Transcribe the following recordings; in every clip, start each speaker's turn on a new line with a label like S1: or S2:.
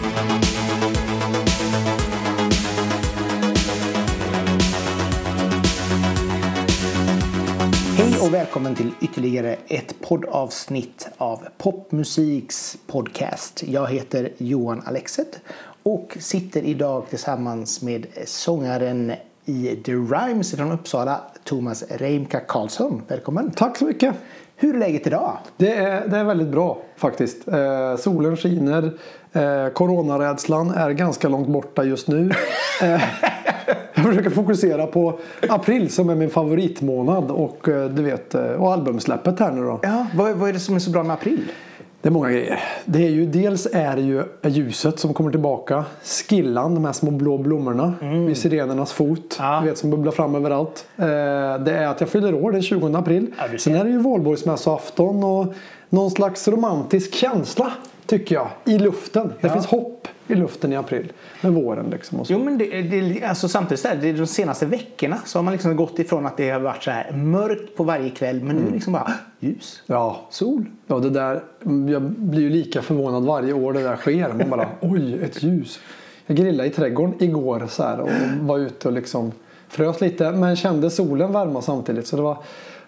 S1: Hej och välkommen till ytterligare ett poddavsnitt av Popmusiks podcast. Jag heter Johan Alexet och sitter idag tillsammans med sångaren i The Rhymes från Uppsala, Thomas Reimka Karlsson. Välkommen!
S2: Tack så mycket!
S1: Hur är läget idag?
S2: Det är, det är väldigt bra faktiskt. Eh, solen skiner. Eh, coronarädslan är ganska långt borta just nu. Eh, jag försöker fokusera på april som är min favoritmånad och eh, du vet eh, och albumsläppet här nu då.
S1: Ja, vad, vad är det som är så bra med april?
S2: Det är många grejer. Det är ju, dels är det ju ljuset som kommer tillbaka. Skillan, de här små blå blommorna vid sirenernas fot.
S1: Ja.
S2: Du vet som bubblar fram överallt. Eh, det är att jag fyller år den 20 april.
S1: Ja.
S2: Sen är det ju valborgsmässoafton och någon slags romantisk känsla tycker jag i luften. Det
S1: Ja.
S2: finns hopp i luften i april med våren liksom. Och så.
S1: Jo men det, det, alltså samtidigt så här, det är de senaste veckorna så har man liksom gått ifrån att det har varit så här mörkt på varje kväll men nu är det liksom bara ljus,
S2: Ja.
S1: sol.
S2: Ja, det där, jag blir ju lika förvånad varje år det där sker. Man bara, oj, ett ljus. Jag grillade i trädgården igår så här, och var ute och liksom frös lite. Men kände solen värma samtidigt. Så det var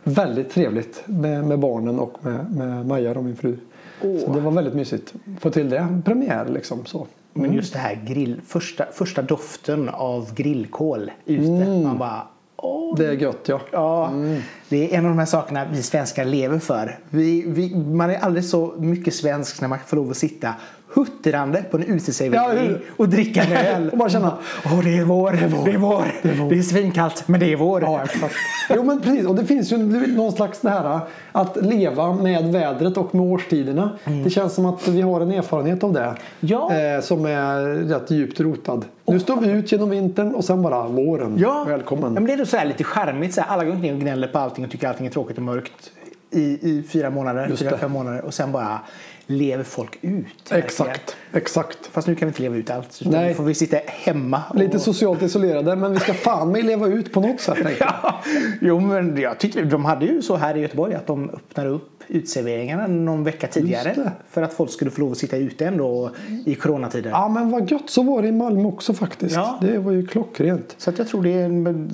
S2: väldigt trevligt med, med barnen och med, med Maja och min fru. Så det var väldigt mysigt. Få till det. Premiär liksom så.
S1: Men just det här grill, första, första doften av grillkol ute. Man bara åh.
S2: Det är gött ja.
S1: Ja, det är en av de här sakerna vi svenskar lever för. Vi, vi, man är aldrig så mycket svensk när man får lov att sitta huttrande på en
S2: Ja, hur?
S1: och dricka en öl.
S2: Och bara känna,
S1: Åh, det är vår, det är vår, det är vår. Det är svinkallt, men det är vår.
S2: Ja, exakt. Jo, men precis. Och det finns ju någon slags det här att leva med vädret och med årstiderna. Det känns som att vi har en erfarenhet av det.
S1: Ja.
S2: Eh, som är rätt djupt rotad. Nu står vi ut genom vintern och sen bara våren.
S1: Ja.
S2: Välkommen.
S1: Ja, men det är då så här lite charmigt. Så här, alla går omkring och gnäller på allting och tycker allting är tråkigt och mörkt i, i fyra månader, fyra, fem månader och sen bara lever folk ut.
S2: Exakt. Exakt.
S1: Fast nu kan vi inte leva ut allt. Så
S2: Nej.
S1: Nu får vi sitta hemma. Och...
S2: Lite socialt isolerade men vi ska fan med leva ut på något sätt.
S1: Ja, jo men jag tyckte de hade ju så här i Göteborg att de öppnade upp utserveringarna någon vecka tidigare. För att folk skulle få lov att sitta ute ändå i coronatider.
S2: Ja men vad gött så var det i Malmö också faktiskt.
S1: Ja.
S2: Det var ju klockrent.
S1: Så att jag tror det är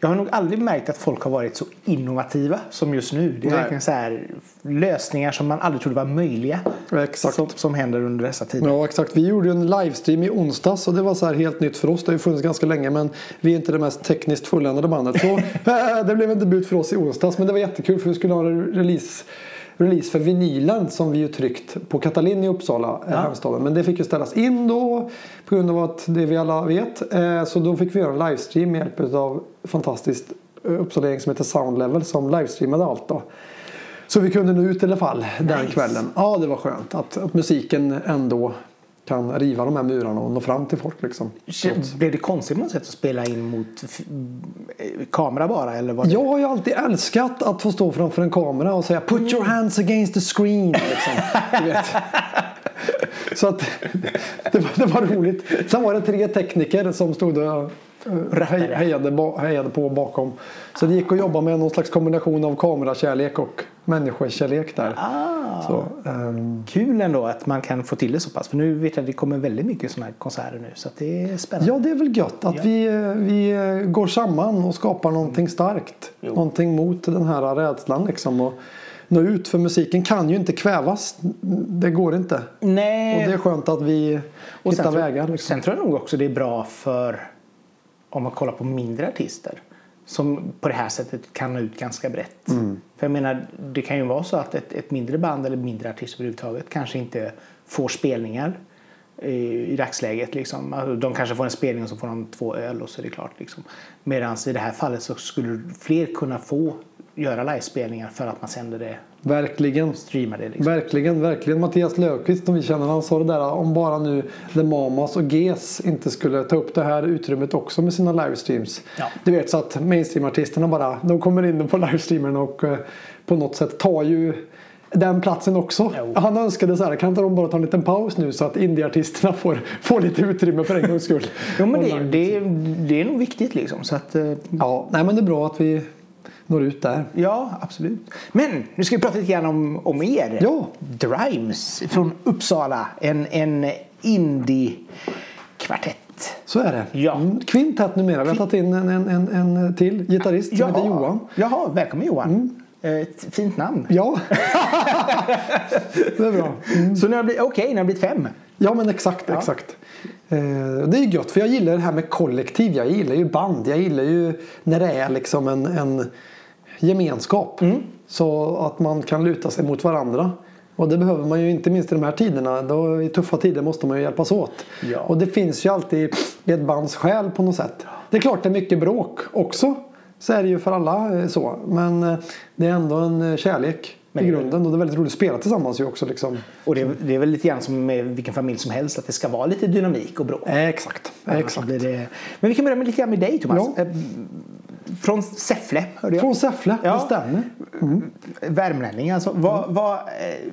S1: Jag har nog aldrig märkt att folk har varit så innovativa som just nu. Det är
S2: Nej.
S1: verkligen så här lösningar som man aldrig trodde var möjliga.
S2: Exakt.
S1: Som, som händer under dessa tider.
S2: Ja exakt. Vi gjorde en livestream i onsdags och det var så här helt nytt för oss. Det har ju funnits ganska länge men vi är inte det mest tekniskt fulländade bandet. Så eh, det blev en debut för oss i onsdags men det var jättekul för vi skulle ha en release Release för vinylen som vi ju tryckt på Katalin i Uppsala, ja. hemstaden. Men det fick ju ställas in då på grund av att det vi alla vet. Eh, Så då fick vi göra en livestream med hjälp av fantastiskt Uppsala som heter Soundlevel som livestreamade allt då. Så vi kunde nå ut i alla fall den
S1: Nice.
S2: kvällen. Ja, det var skönt att, att musiken ändå kan riva de här murarna och nå fram till folk liksom.
S1: Blev det konstigt på något sätt att spela in mot kamera bara? Eller var det...
S2: Jag har ju alltid älskat att få stå framför en kamera och säga Put your hands against the screen. Liksom. Så att det var, det var roligt. Sen var det tre tekniker som stod och hej, hejade, hejade på bakom. Så det gick att jobba med någon slags kombination av kamerakärlek och människokärlek där.
S1: Ah.
S2: Så, ehm,
S1: Kul ändå att man kan få till det så pass. För nu vet jag att det kommer väldigt mycket sådana här konserter nu. Så att det är spännande.
S2: Ja, det är väl gött att vi, vi går samman och skapar någonting starkt.
S1: Jo.
S2: Någonting mot den här rädslan liksom. Och nå ut, för musiken kan ju inte kvävas. Det går inte.
S1: Nej.
S2: Och det är skönt att vi
S1: Och
S2: hittar
S1: sen,
S2: vägar. Liksom.
S1: Sen tror jag nog också det är bra för om man kollar på mindre artister som på det här sättet kan nå ut ganska brett.
S2: Mm.
S1: För jag menar, det kan ju vara så att ett, ett mindre band eller mindre artist överhuvudtaget kanske inte får spelningar i, i dagsläget. Liksom. Alltså, de kanske får en spelning och så får de två öl och så är det klart. Liksom. Medan i det här fallet så skulle fler kunna få göra livespelningar för att man sänder det,
S2: Verkligen.
S1: streamar det. Liksom.
S2: Verkligen, verkligen. Mattias Löfqvist som vi känner, han sa det där om bara nu The Mamas och GES inte skulle ta upp det här utrymmet också med sina livestreams.
S1: Ja.
S2: Du vet så att mainstream-artisterna bara, de kommer in på livestreamen och eh, på något sätt tar ju den platsen också.
S1: Jo.
S2: Han önskade så här, kan inte de bara ta en liten paus nu så att indieartisterna får, får lite utrymme för en gångs skull.
S1: Jo, men det, det, det är nog viktigt liksom. Så att, eh,
S2: Ja, nej men det är bra att vi når ut där.
S1: Ja, absolut. Men nu ska vi prata lite grann om, om er.
S2: Ja.
S1: Drimes från Uppsala. En, en indie-kvartett.
S2: Så är det.
S1: Ja.
S2: Mm, Kvintett numera. Vi har tagit in en, en, en, en till gitarrist som heter Johan.
S1: Jaha, välkommen Johan. Ett fint namn.
S2: Ja, det är bra.
S1: Så ni har blivit, okej, ni har blivit fem.
S2: Ja men exakt, exakt. Eh, det är gött för jag gillar det här med kollektiv. Jag gillar ju band. Jag gillar ju när det är liksom en, en gemenskap. Så att man kan luta sig mot varandra. Och det behöver man ju inte minst i de här tiderna. Då, I tuffa tider måste man ju hjälpas åt.
S1: Ja.
S2: Och det finns ju alltid ett bands själ på något sätt. Det är klart det är mycket bråk också. Så är det ju för alla eh, så. Men eh, det är ändå en kärlek
S1: Men
S2: i grunden. Och det är väldigt roligt att spela tillsammans ju också liksom.
S1: Och det, är- det är väl lite grann som med vilken familj som helst att det ska vara lite dynamik och bråk.
S2: Eh, Exakt. Exakt.
S1: Det... Men vi kan börja med lite grann med dig Thomas.
S2: Ja.
S1: Eh, Från Säffle hörde jag.
S2: Från Säffle,
S1: Ja.
S2: det stämmer.
S1: Värmlänning alltså. Vad, vad, eh,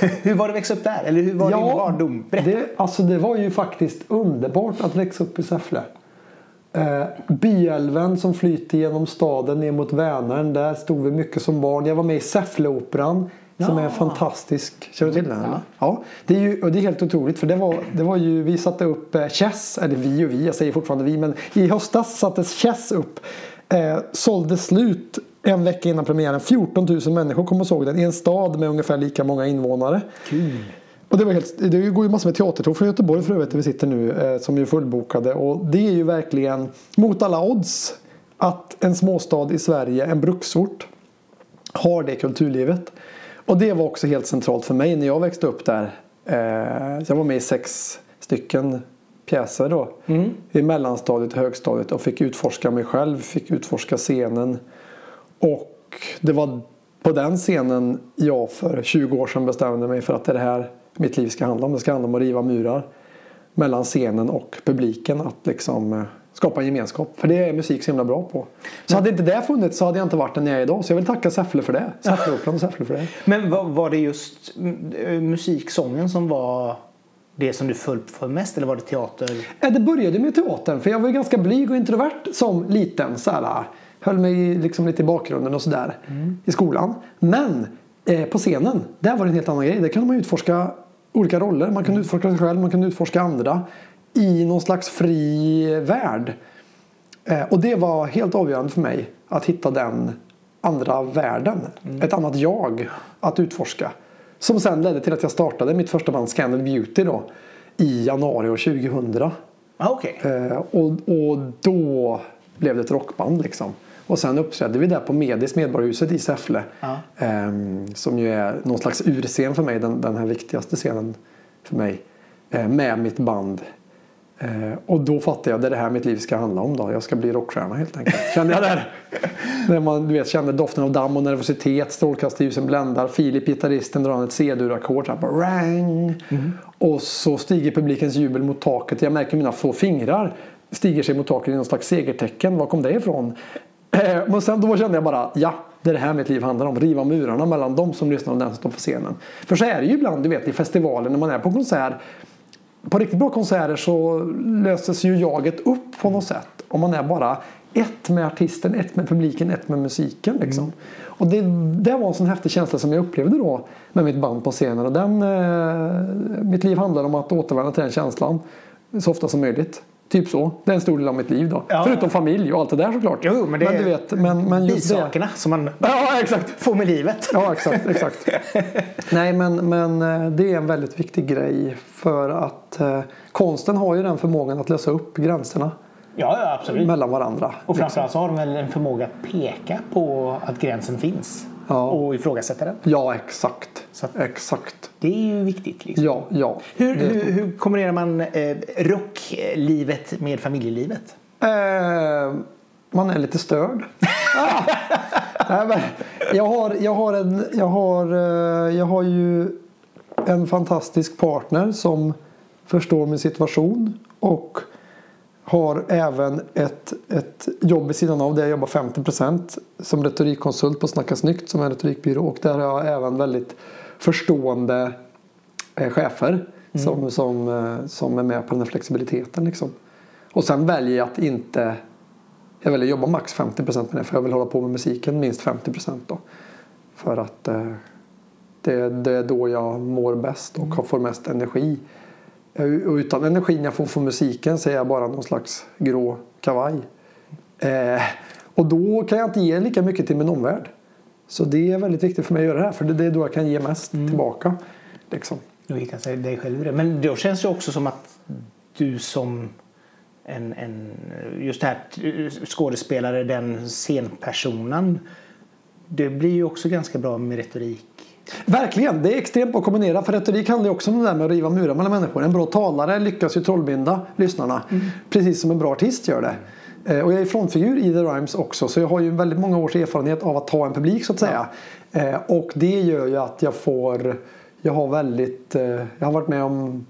S1: hur var det att växa upp där? Eller hur var din barndom? Berätta.
S2: det, alltså det var ju faktiskt underbart att växa upp i Säffle. Eh, Byälven som flyter genom staden ner mot Vänern. Där stod vi mycket som barn. Jag var med i Säffleoperan. Som
S1: Ja.
S2: är fantastisk. Känner du till den? eller? Ja. Det är, ju, och det är helt otroligt för det var, det var ju, vi satte upp eh, Chess, eller vi och vi, jag säger fortfarande vi, men i höstas sattes Chess upp. Eh, sålde slut en vecka innan premiären. 14 000 människor kom och såg den i en stad med ungefär lika många invånare. Och det, var helt, det går ju massor med teatertåg från Göteborg för övrigt där vi sitter nu eh, som är fullbokade. Och det är ju verkligen mot alla odds att en småstad i Sverige, en bruksort, har det kulturlivet. Och det var också helt centralt för mig när jag växte upp där. Eh, jag var med i sex stycken pjäser då. I mellanstadiet och högstadiet och fick utforska mig själv, fick utforska scenen. Och det var på den scenen jag för 20 år sedan bestämde mig för att det är det här mitt liv ska handla om. Det ska handla om att riva murar mellan scenen och publiken. Att liksom eh, skapa en gemenskap. För det är musik så himla bra på. Så hade inte det funnits så hade jag inte varit den jag är idag. Så jag vill tacka Säffle för det. Säffleoperan och Säffle för det.
S1: Men var, det just mm, musiksången som var det som du föll för mest eller var det teater?
S2: Eh, Det började med teatern. För jag var ju ganska blyg och introvert som liten. Så här, höll mig liksom lite i bakgrunden och sådär i skolan. Men eh, på scenen, där var det en helt annan grej. Där kunde man utforska olika roller. Man kunde utforska sig själv, man kunde utforska andra. I någon slags fri värld. Eh, och det var helt avgörande för mig att hitta den andra världen. Ett annat jag att utforska. Som sen ledde till att jag startade mitt första band Scandal Beauty då. I januari år 2000.
S1: Ah, Okej.
S2: Eh, och, och då blev det ett rockband liksom. Och sen uppträdde vi där på Medis, Medborgarhuset i Säffle.
S1: Ja.
S2: Ehm, som ju är någon slags urscen för mig, den, den här viktigaste scenen för mig. Eh, med mitt band. Eh, och då fattade jag det är det här mitt liv ska handla om då. Jag ska bli rockstjärna helt enkelt. Kände jag där. När man du vet, kände doften av damm och nervositet. Strålkastarljusen bländar. Filip, gitarristen, drar an ett C-dur-ackord. Rang! Och så stiger publikens jubel mot taket. Jag märker mina två fingrar stiger sig mot taket i någon slags segertecken. Var kom det ifrån? Eh, Men sen då kände jag bara, ja, det är det här mitt liv handlar om. Riva murarna mellan de som lyssnar och den som står på scenen. För så är det ju ibland, du vet, i festivaler när man är på konsert. På riktigt bra konserter så löses ju jaget upp på något sätt. Om man är bara ett med artisten, ett med publiken, ett med musiken. Liksom. Och det, det var en sån häftig känsla som jag upplevde då med mitt band på scenen. Och den, eh, mitt liv handlar om att återvända till den känslan så ofta som möjligt. Typ så. Det är en stor del av mitt liv då.
S1: Ja.
S2: Förutom familj och allt det där såklart.
S1: Jo, men det
S2: du
S1: är
S2: vet, men, men just det.
S1: bisakerna som man
S2: Ja, exakt.
S1: får med livet.
S2: Ja, exakt. exakt. Nej, men, men eh, det är en väldigt viktig grej för att eh, konsten har ju den förmågan att lösa upp gränserna
S1: Ja, ja absolut.
S2: mellan varandra.
S1: Och framförallt så har de väl en förmåga att peka på att gränsen finns.
S2: Ja.
S1: Och ifrågasätta den.
S2: Ja, exakt.
S1: Att-
S2: Exakt.
S1: Det är ju viktigt. Liksom.
S2: Ja, ja.
S1: Hur, hur, hur kombinerar man eh, rocklivet med familjelivet?
S2: Eh, man är lite störd. Nej, men jag, har, jag, har en, jag, har, eh, jag har ju en fantastisk partner som förstår min situation och har även ett, ett jobb vid sidan av det. Jag jobbar 50% som retorikkonsult på Snacka Snyggt som är en retorikbyrå och där har jag även väldigt förstående eh, chefer som, som, eh, som är med på den här flexibiliteten. Liksom. Och sen väljer jag att inte jag väljer att jobba max 50% med det för jag vill hålla på med musiken minst 50% då. För att eh, det, det är då jag mår bäst och får mest energi Och utan energin jag får från musiken så är jag bara någon slags grå kavaj. Eh, och då kan jag inte ge lika mycket till min omvärld. Så det är väldigt viktigt för mig att göra det här. För det är då jag kan ge mest tillbaka. Liksom.
S1: Du hittar sig dig själv det. Men då känns det också som att du som en, en just det här skådespelare, den scenpersonen. Det blir ju också ganska bra med retorik.
S2: Verkligen, det är extremt bra att kombinera. För retorik handlar ju också om det där med att riva murar mellan människor. En bra talare lyckas ju trollbinda lyssnarna. Precis som en bra artist gör det. Eh, Och jag är frontfigur i The Rhymes också. Så jag har ju väldigt många års erfarenhet av att ta en publik så att säga. Eh, Och det gör ju att jag får Jag har väldigt eh, Jag har varit med om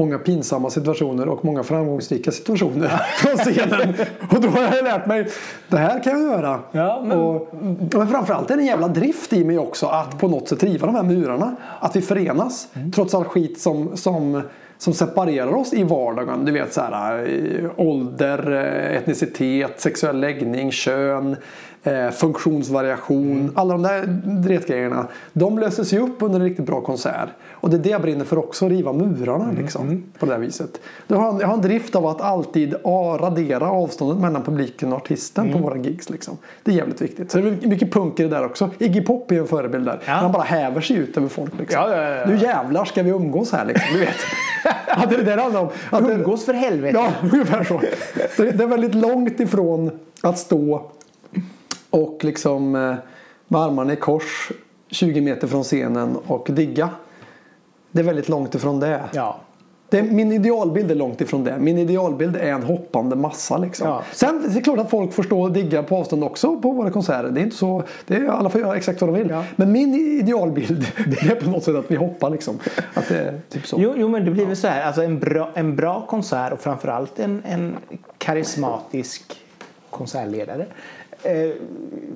S2: Många pinsamma situationer och många framgångsrika situationer från scenen. Och då har jag lärt mig Det här kan jag göra.
S1: Ja, men-
S2: och, men framförallt är det en jävla drift i mig också att på något sätt riva de här murarna. Att vi förenas. Trots all skit som, som, som separerar oss i vardagen. Du vet så här eh, ålder, eh, etnicitet, sexuell läggning, kön. Eh, funktionsvariation, alla de där dretgrejerna. De löses ju upp under en riktigt bra konsert. Och det är det jag brinner för också, att riva murarna liksom, på det här viset. Jag har, jag har en drift av att alltid ah, radera avståndet mellan publiken och artisten på våra gigs. Liksom. Det är jävligt viktigt. Så det är mycket punk i det där också. Iggy Pop är en förebild där.
S1: Ja.
S2: Han bara häver sig ut över folk. Liksom.
S1: Ja, ja.
S2: Nu jävlar ska vi umgås här liksom. Du vet. ja, det är det det handlar om. Att
S1: Umgås för helvete!
S2: Ja, ungefär så. Det är väldigt långt ifrån att stå och liksom eh, med armarna i kors 20 meter från scenen och digga. Det är väldigt långt ifrån det.
S1: Ja.
S2: det min idealbild är långt ifrån det. Min idealbild är en hoppande massa. Liksom.
S1: Ja.
S2: Sen det är klart att folk får stå och digga på avstånd också på våra konserter. Det är inte så. Det är, alla får göra exakt vad de vill.
S1: Ja.
S2: Men min idealbild det är på något sätt att vi hoppar liksom. Att det typ så.
S1: Jo, jo, men det blir väl så här. Alltså en, bra, en bra konsert och framförallt en, en karismatisk konsertledare eh,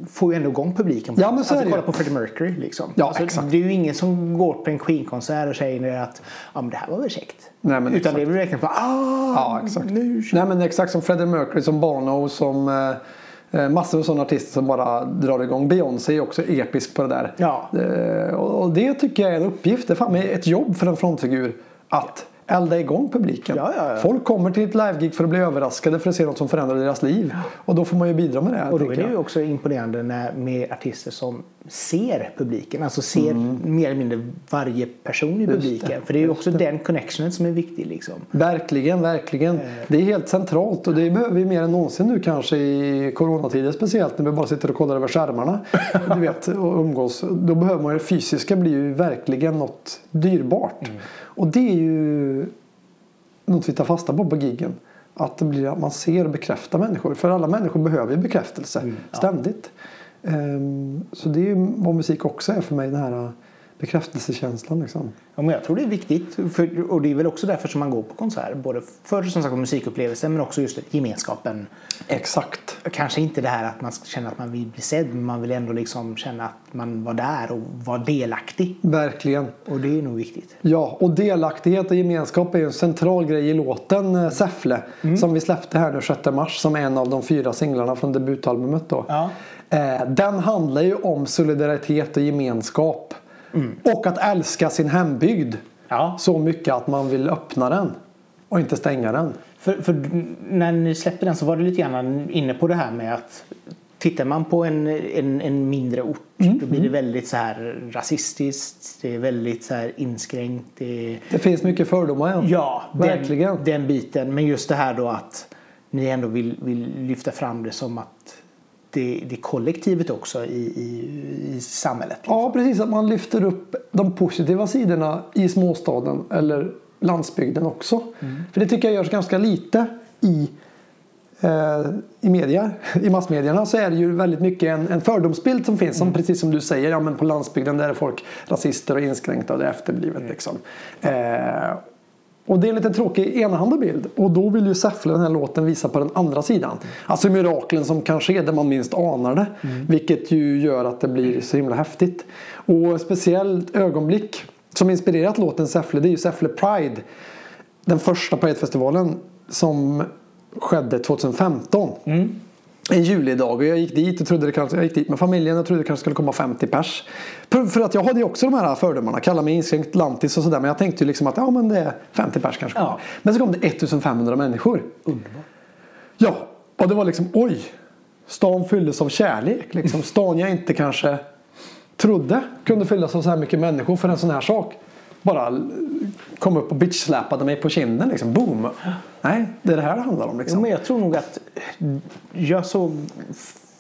S1: får ju ändå igång publiken.
S2: Ja, men så
S1: alltså, kolla på Freddie Mercury. Liksom.
S2: Ja,
S1: alltså,
S2: exakt.
S1: Det är ju ingen som går på en Queen-konsert och säger att ja, men det här var väl käckt.
S2: Nej, men
S1: Utan
S2: exakt.
S1: det är väl verkligen bara ah,
S2: Ja, exakt.
S1: nu
S2: Nej, men exakt som Freddie Mercury, som Bono, som eh, eh, massor av sådana artister som bara drar igång. Beyoncé är också episk på det där.
S1: Ja.
S2: Eh, och det tycker jag är en uppgift. Det är fan ett jobb för en frontfigur att elda igång publiken.
S1: Ja, ja, ja.
S2: Folk kommer till ett livegig för att bli överraskade för att se något som förändrar deras liv. Och då får man ju bidra med det.
S1: Och då är det ju också imponerande när, med artister som ser publiken. Alltså ser
S2: Mm.
S1: mer eller mindre varje person i publiken. För det är ju också den connectionen som är viktig. Liksom.
S2: Verkligen, verkligen. Det är helt centralt och det behöver vi mer än någonsin nu kanske i coronatider speciellt när vi bara sitter och kollar över skärmarna. Du vet, och umgås. Då behöver man ju det fysiska blir ju verkligen något dyrbart. Och det är ju något vi tar fasta på på giggen. Att det blir att man ser och bekräftar människor. För alla människor behöver ju bekräftelse ständigt. Ehm, så det är ju vad musik också är för mig. Den här bekräftelsekänslan liksom.
S1: Ja, men jag tror det är viktigt. För, och det är väl också därför som man går på konsert. Både för som sagt musikupplevelsen men också just gemenskapen.
S2: Exakt.
S1: Kanske inte det här att man känna att man vill bli sedd. Men man vill ändå liksom känna att man var där och var delaktig.
S2: Verkligen.
S1: Och det är nog viktigt.
S2: Ja, och delaktighet och gemenskap är ju en central grej i låten eh, Säffle som vi släppte här nu 6 mars som är en av de fyra singlarna från debutalbumet då.
S1: Ja.
S2: Eh, Den handlar ju om solidaritet och gemenskap och att älska sin hembygd
S1: Ja.
S2: så mycket att man vill öppna den och inte stänga den.
S1: För, för när ni släppte den så var det lite grann inne på det här med att Tittar man på en, en, en mindre ort då blir det väldigt så här rasistiskt. Det är väldigt så här inskränkt. Det
S2: Det finns mycket fördomar ja.
S1: Ja,
S2: Verkligen.
S1: Den, den biten. Men just det här då att ni ändå vill, vill lyfta fram det som att det, det kollektivet också i, i, i samhället.
S2: Ja, precis. Att man lyfter upp de positiva sidorna i småstaden eller landsbygden också. För det tycker jag görs ganska lite i, eh, i media. I massmedierna så är det ju väldigt mycket en, en fördomsbild som finns. Som precis som du säger, ja, men på landsbygden där är folk rasister och inskränkta och det är efterblivet. Liksom. Eh, och det är en lite tråkig enahanda bild. Och då vill ju Säffle den här låten visa på den andra sidan. Alltså miraklen som kan ske där man minst anar det. Vilket ju gör att det blir så himla häftigt. Och speciellt ögonblick som inspirerat låten Säffle det är ju Säffle Pride. Den första Pridefestivalen som skedde 2015. en julidag och jag gick dit och trodde det kanske, jag gick dit med familjen och trodde det kanske skulle komma 50 pers. För, för att jag hade ju också de här fördomarna, kalla mig inskränkt lantis och sådär. Men jag tänkte ju liksom att ja men det är 50 pers kanske.
S1: Ja.
S2: Men så kom det 1500 människor.
S1: Underbart.
S2: Ja, och det var liksom oj. Stan fylldes av kärlek. Liksom. Stan jag inte kanske trodde kunde fyllas av så här mycket människor för en sån här sak. Bara kom upp och bitchsläpade mig på kinden liksom. Boom! Nej, det är det här det handlar om liksom.
S1: men jag tror nog att jag såg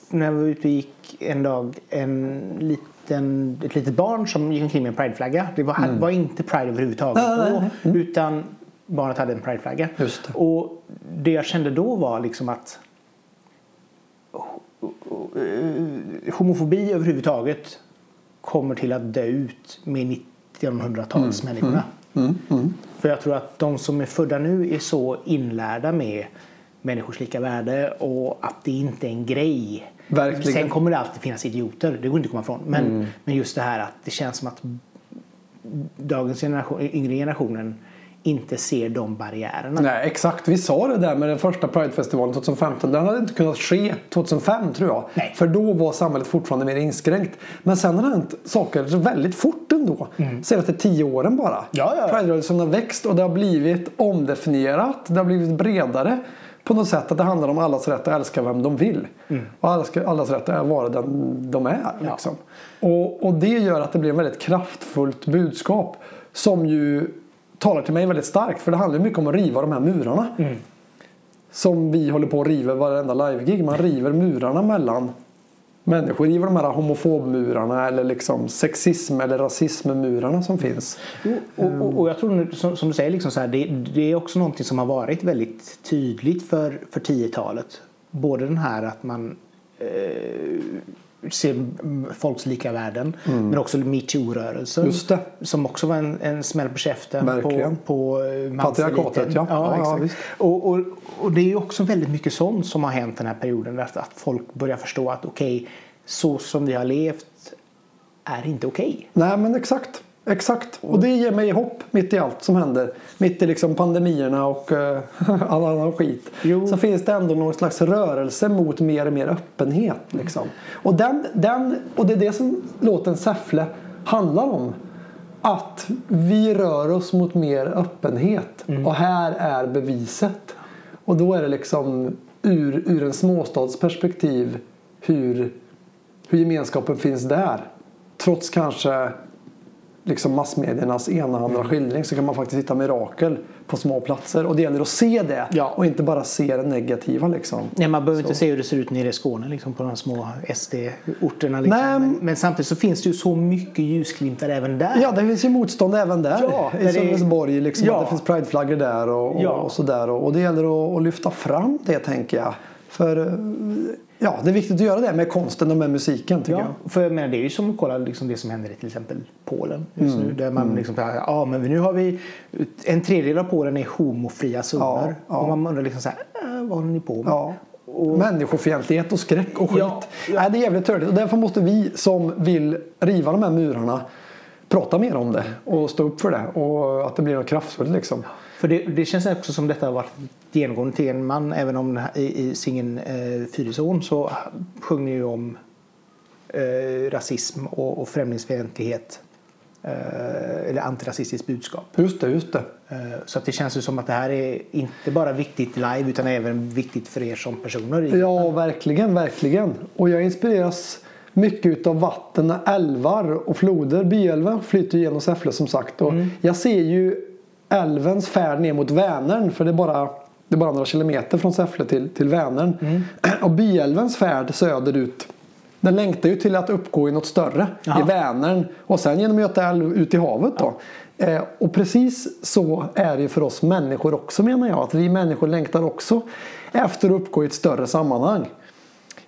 S1: när jag var ute och gick en dag en liten, ett litet barn som gick omkring med en prideflagga. Det var, var inte pride överhuvudtaget
S2: Mm. Nej, nej,
S1: då, utan barnet hade en prideflagga.
S2: Just det.
S1: Och det jag kände då var liksom att eh, homofobi överhuvudtaget kommer till att dö ut med 1900-talsmänniskorna.
S2: Mm, mm.
S1: För jag tror att de som är födda nu är så inlärda med människors lika värde och att det inte är en grej.
S2: Verkligen.
S1: Sen kommer det alltid finnas idioter, det går inte att komma ifrån. Men,
S2: Mm.
S1: men just det här att det känns som att dagens generation, yngre generationen inte ser de barriärerna.
S2: Nej, exakt. Vi sa det där med den första Pridefestivalen 2015. Den hade inte kunnat ske 2005 tror jag.
S1: Nej.
S2: För då var samhället fortfarande mer inskränkt. Men sen har det hänt saker väldigt fort ändå. Senaste tio åren bara.
S1: Mm. Ja, ja.
S2: Pride-rörelsen har växt och det har blivit omdefinierat. Det har blivit bredare. På något sätt att det handlar om allas rätt att älska vem de vill. Och allas, allas rätt att vara den de är.
S1: Ja.
S2: Liksom. Och, och det gör att det blir ett väldigt kraftfullt budskap. Som ju talar till mig väldigt starkt. För det handlar mycket om att riva de här murarna. Som vi håller på att riva varenda live-gig. Man river murarna mellan människor. River de här homofobmurarna eller liksom sexism eller rasismmurarna som finns.
S1: Och, och, och jag tror nu, som, som du säger, liksom så här, det, det är också någonting som har varit väldigt tydligt för, för 10-talet. Både den här att man eh, mm, folks lika värden men också metoo-rörelsen.
S2: Mm.
S1: Som också var en, en smäll på käften
S2: Verkligen.
S1: på, på eh,
S2: Patriarkatet, ja. Ja, ja, visst.
S1: och, och, och det är ju också väldigt mycket sånt som har hänt den här perioden. Att, att folk börjar förstå att okej, så som vi har levt är inte okej.
S2: Nej men exakt. Exakt. Och det ger mig hopp mitt i allt som händer. Mitt i liksom pandemierna och uh, all annan skit.
S1: Jo.
S2: Så finns det ändå någon slags rörelse mot mer och mer öppenhet. Liksom. Och, den, den, och det är det som låten Säffle handlar om. Att vi rör oss mot mer öppenhet. Och här är beviset. Och då är det liksom ur, ur en småstads perspektiv hur, hur gemenskapen finns där. Trots kanske liksom massmediernas enahanda
S1: Mm.
S2: skildring så kan man faktiskt hitta mirakel på små platser. Och det gäller att se det
S1: Ja.
S2: och inte bara se det negativa. Liksom.
S1: Nej, man behöver inte se hur det ser ut nere i Skåne liksom, på de små SD-orterna. Liksom.
S2: Nej,
S1: men, men samtidigt så finns det ju så mycket ljusglimtar även där.
S2: Ja, det finns ju motstånd även där.
S1: Ja,
S2: I Sölvesborg. Liksom,
S1: Ja.
S2: Det finns prideflaggor där och, och,
S1: Ja.
S2: och sådär. Och, och det gäller att, att lyfta fram det tänker jag. För eh, ja, det är viktigt att göra det med konsten och med musiken tycker
S1: Ja,
S2: jag.
S1: för jag menar, det är ju som att kolla liksom det som händer i till exempel Polen just
S2: Mm.
S1: nu. Där man liksom säger, ja men nu har vi en tredjedel av Polen är homofria zoner.
S2: Ja, ja.
S1: Och man undrar liksom så här, äh, vad håller ni på med?
S2: Ja.
S1: Och-
S2: Människofientlighet och skräck och skit.
S1: Ja, ja.
S2: Nej, det är jävligt törligt. Och därför måste vi som vill riva de här murarna prata mer om det och stå upp för det. Och att det blir något kraftfullt liksom.
S1: För det, det känns också som detta har varit genomgående tema även om den här- i, i singeln eh, Fyrisån så sjunger ju om eh, rasism och, och främlingsfientlighet. Eh, eller antirasistiskt budskap.
S2: Just det, just det.
S1: Eh, Så att det känns ju som att det här är inte bara viktigt live utan även viktigt för er som personer.
S2: Ja, verkligen, verkligen. Och jag inspireras mycket av vatten, älvar och floder. Byälven flyter genom Säffle som sagt. Och Jag ser ju älvens färd ner mot Vänern för det är bara, det är bara några kilometer från Säffle till, till Vänern. Och byälvens färd söderut den längtar ju till att uppgå i något större,
S1: Ja.
S2: i Vänern och sen genom Göta älv ut i havet då. Eh, och precis så är det för oss människor också menar jag. Att vi människor längtar också efter att uppgå i ett större sammanhang.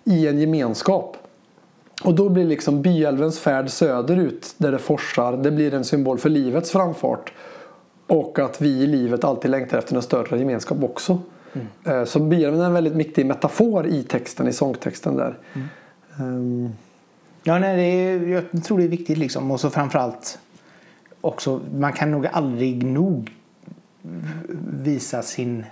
S2: I en gemenskap. Och då blir liksom byälvens färd söderut där det forsar. Det blir en symbol för livets framfart. Och att vi i livet alltid längtar efter en större gemenskap också. Eh, Så byälven är en väldigt viktig metafor i texten, i sångtexten där. Ehm,
S1: Ja, nej, det är, jag tror det är viktigt liksom. Och så framförallt också, man kan nog aldrig nog visa sin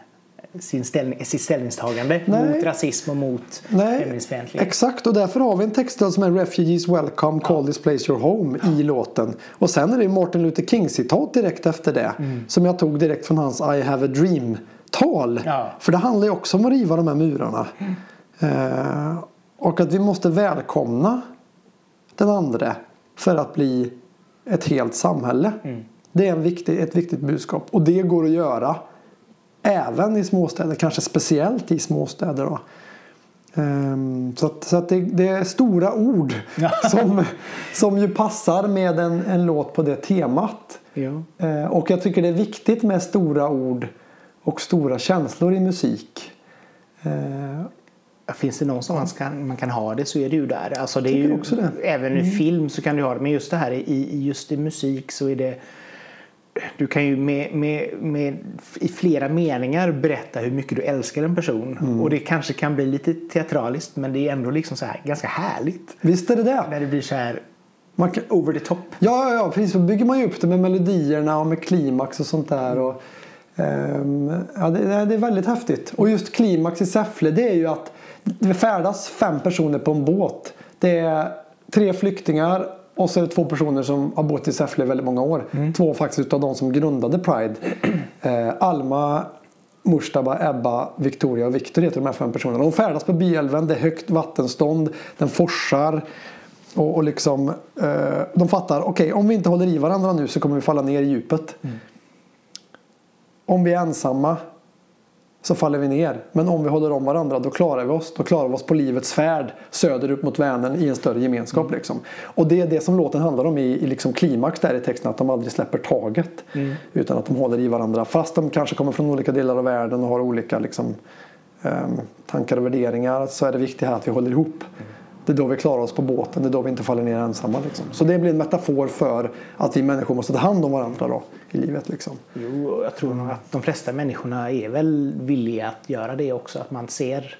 S1: sin ställning, sitt ställningstagande
S2: Nej.
S1: mot rasism och mot främlingsfientlighet.
S2: exakt och därför har vi en textrad som är Refugees welcome, call this place your home i låten. Och sen är det Martin Luther King citat direkt efter det. Som jag tog direkt från hans I have a dream tal.
S1: Ja.
S2: För det handlar ju också om att riva de här murarna. Eh, och att vi måste välkomna den andra för att bli ett helt samhälle. Det är en viktig, ett viktigt budskap. Och det går att göra även i småstäder, kanske speciellt i småstäder. Då. Ehm, så att, så att det, det är stora ord
S1: Ja.
S2: som, som ju passar med en, en låt på det temat.
S1: Ja.
S2: Eh, och jag tycker det är viktigt med stora ord och stora känslor i musik. Eh,
S1: Finns det någonstans man kan, man kan ha det så är det ju där. Alltså det är ju.
S2: Mm.
S1: Även i film så kan du ha det. Men just det här i- just i musik så är det du kan ju med, med, med, i flera meningar berätta hur mycket du älskar en person.
S2: Mm.
S1: Och det kanske kan bli lite teatraliskt men det är ändå liksom så här ganska härligt.
S2: visst är det det?
S1: När det blir så här
S2: Man kan,
S1: over the top.
S2: Ja, ja, ja, precis. Så bygger man ju upp det med melodierna och med klimax och sånt där. Och, ehm, ja, det- det är väldigt häftigt. Och just klimax i Säffle det är ju att det färdas fem personer på en båt. Det är tre flyktingar och så är det två personer som har bott i Säffle i väldigt många år. Två faktiskt utav de som grundade Pride. Eh, Alma, Mustaba, Ebba, Victoria och Victor heter de här fem personerna. De färdas på byälven, det är högt vattenstånd, den forsar. Och, och liksom, eh, de fattar, okej om vi inte håller i varandra nu så kommer vi falla ner i djupet. Om vi är ensamma så faller vi ner. Men om vi håller om varandra då klarar vi oss. Då klarar vi oss på livets färd söderut mot Vänern i en större gemenskap. Liksom. Och det är det som låten handlar om i, i liksom klimax där i texten. Att de aldrig släpper taget. Utan att de håller i varandra. Fast de kanske kommer från olika delar av världen och har olika liksom, ehm, tankar och värderingar. Så är det viktigt här att vi håller ihop. Det är då vi klarar oss på båten. Det är då vi inte faller ner ensamma. Liksom. Så det blir en metafor för att vi människor måste ta hand om varandra då, i livet. Liksom.
S1: Jo, jag tror nog att de flesta människorna är väl villiga att göra det också. Att man ser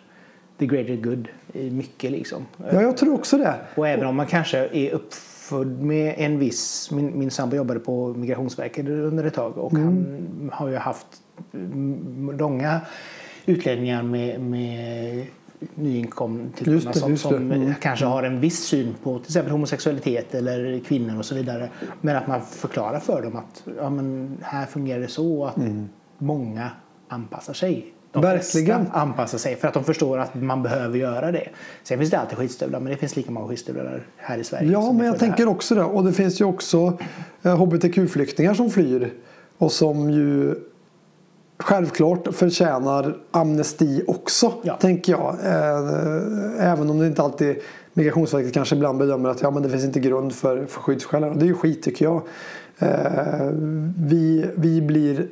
S1: the greater good i mycket liksom.
S2: Ja, jag tror också det.
S1: Och även om man kanske är uppfödd med en viss... Min, min sambo jobbade på Migrationsverket under ett tag och
S2: Mm.
S1: han har ju haft långa utläggningar med, med nyinkomna som, som
S2: Mm.
S1: kanske har en viss syn på till exempel homosexualitet eller kvinnor och så vidare. Men att man förklarar för dem att ja, men här fungerar det så att många anpassar sig. De
S2: Mm. Verkligen.
S1: anpassar sig för att de förstår att man behöver göra det. Sen finns det alltid skitstövlar men det finns lika många skitstövlar här i Sverige.
S2: Ja, men jag tänker också det. Och det finns ju också eh, hbtq-flyktingar som flyr. Och som ju självklart förtjänar amnesti också.
S1: Ja.
S2: Tänker jag. Eh, Även om det inte alltid Migrationsverket kanske ibland bedömer att ja, men det finns inte grund för, för skyddsskäl. Det är ju skit tycker jag. Eh, Vi, vi blir,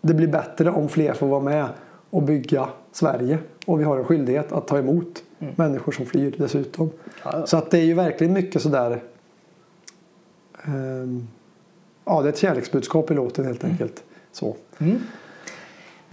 S2: det blir bättre om fler får vara med och bygga Sverige. Och vi har en skyldighet att ta emot människor som flyr dessutom.
S1: Ja.
S2: Så att det är ju verkligen mycket sådär. ehm, ja, det är ett kärleksbudskap i låten helt enkelt. Så.